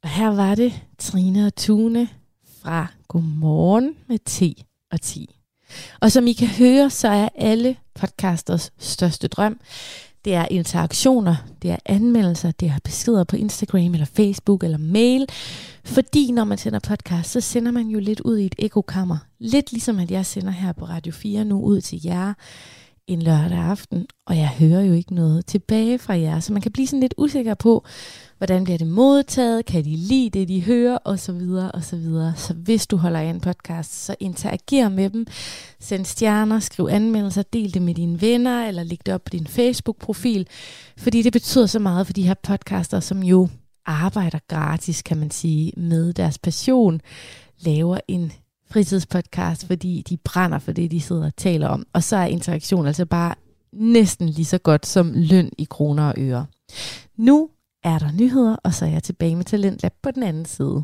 Og her var det Trine og Tune fra Godmorgen med T og 10. Og som I kan høre, så er alle podcasters største drøm, det er interaktioner, det er anmeldelser, det er beskeder på Instagram eller Facebook eller mail. Fordi når man sender podcast, så sender man jo lidt ud i et ekokammer. Lidt ligesom at jeg sender her på Radio 4 nu ud til jer. en lørdag aften, og jeg hører jo ikke noget tilbage fra jer, så man kan blive sådan lidt usikker på, hvordan bliver det modtaget, kan de lide det, de hører, og så videre, og så videre. Så hvis du holder af en podcast, så interager med dem, send stjerner, skriv anmeldelser, del det med dine venner, eller læg det op på din Facebook-profil, fordi det betyder så meget for de her podcaster, som jo arbejder gratis, kan man sige, med deres passion, laver en fritidspodcast, fordi de brænder for det, de sidder og taler om. Og så er interaktion altså bare næsten lige så godt som løn i kroner og øre. Nu er der nyheder, og så er jeg tilbage med Talentlab på den anden side.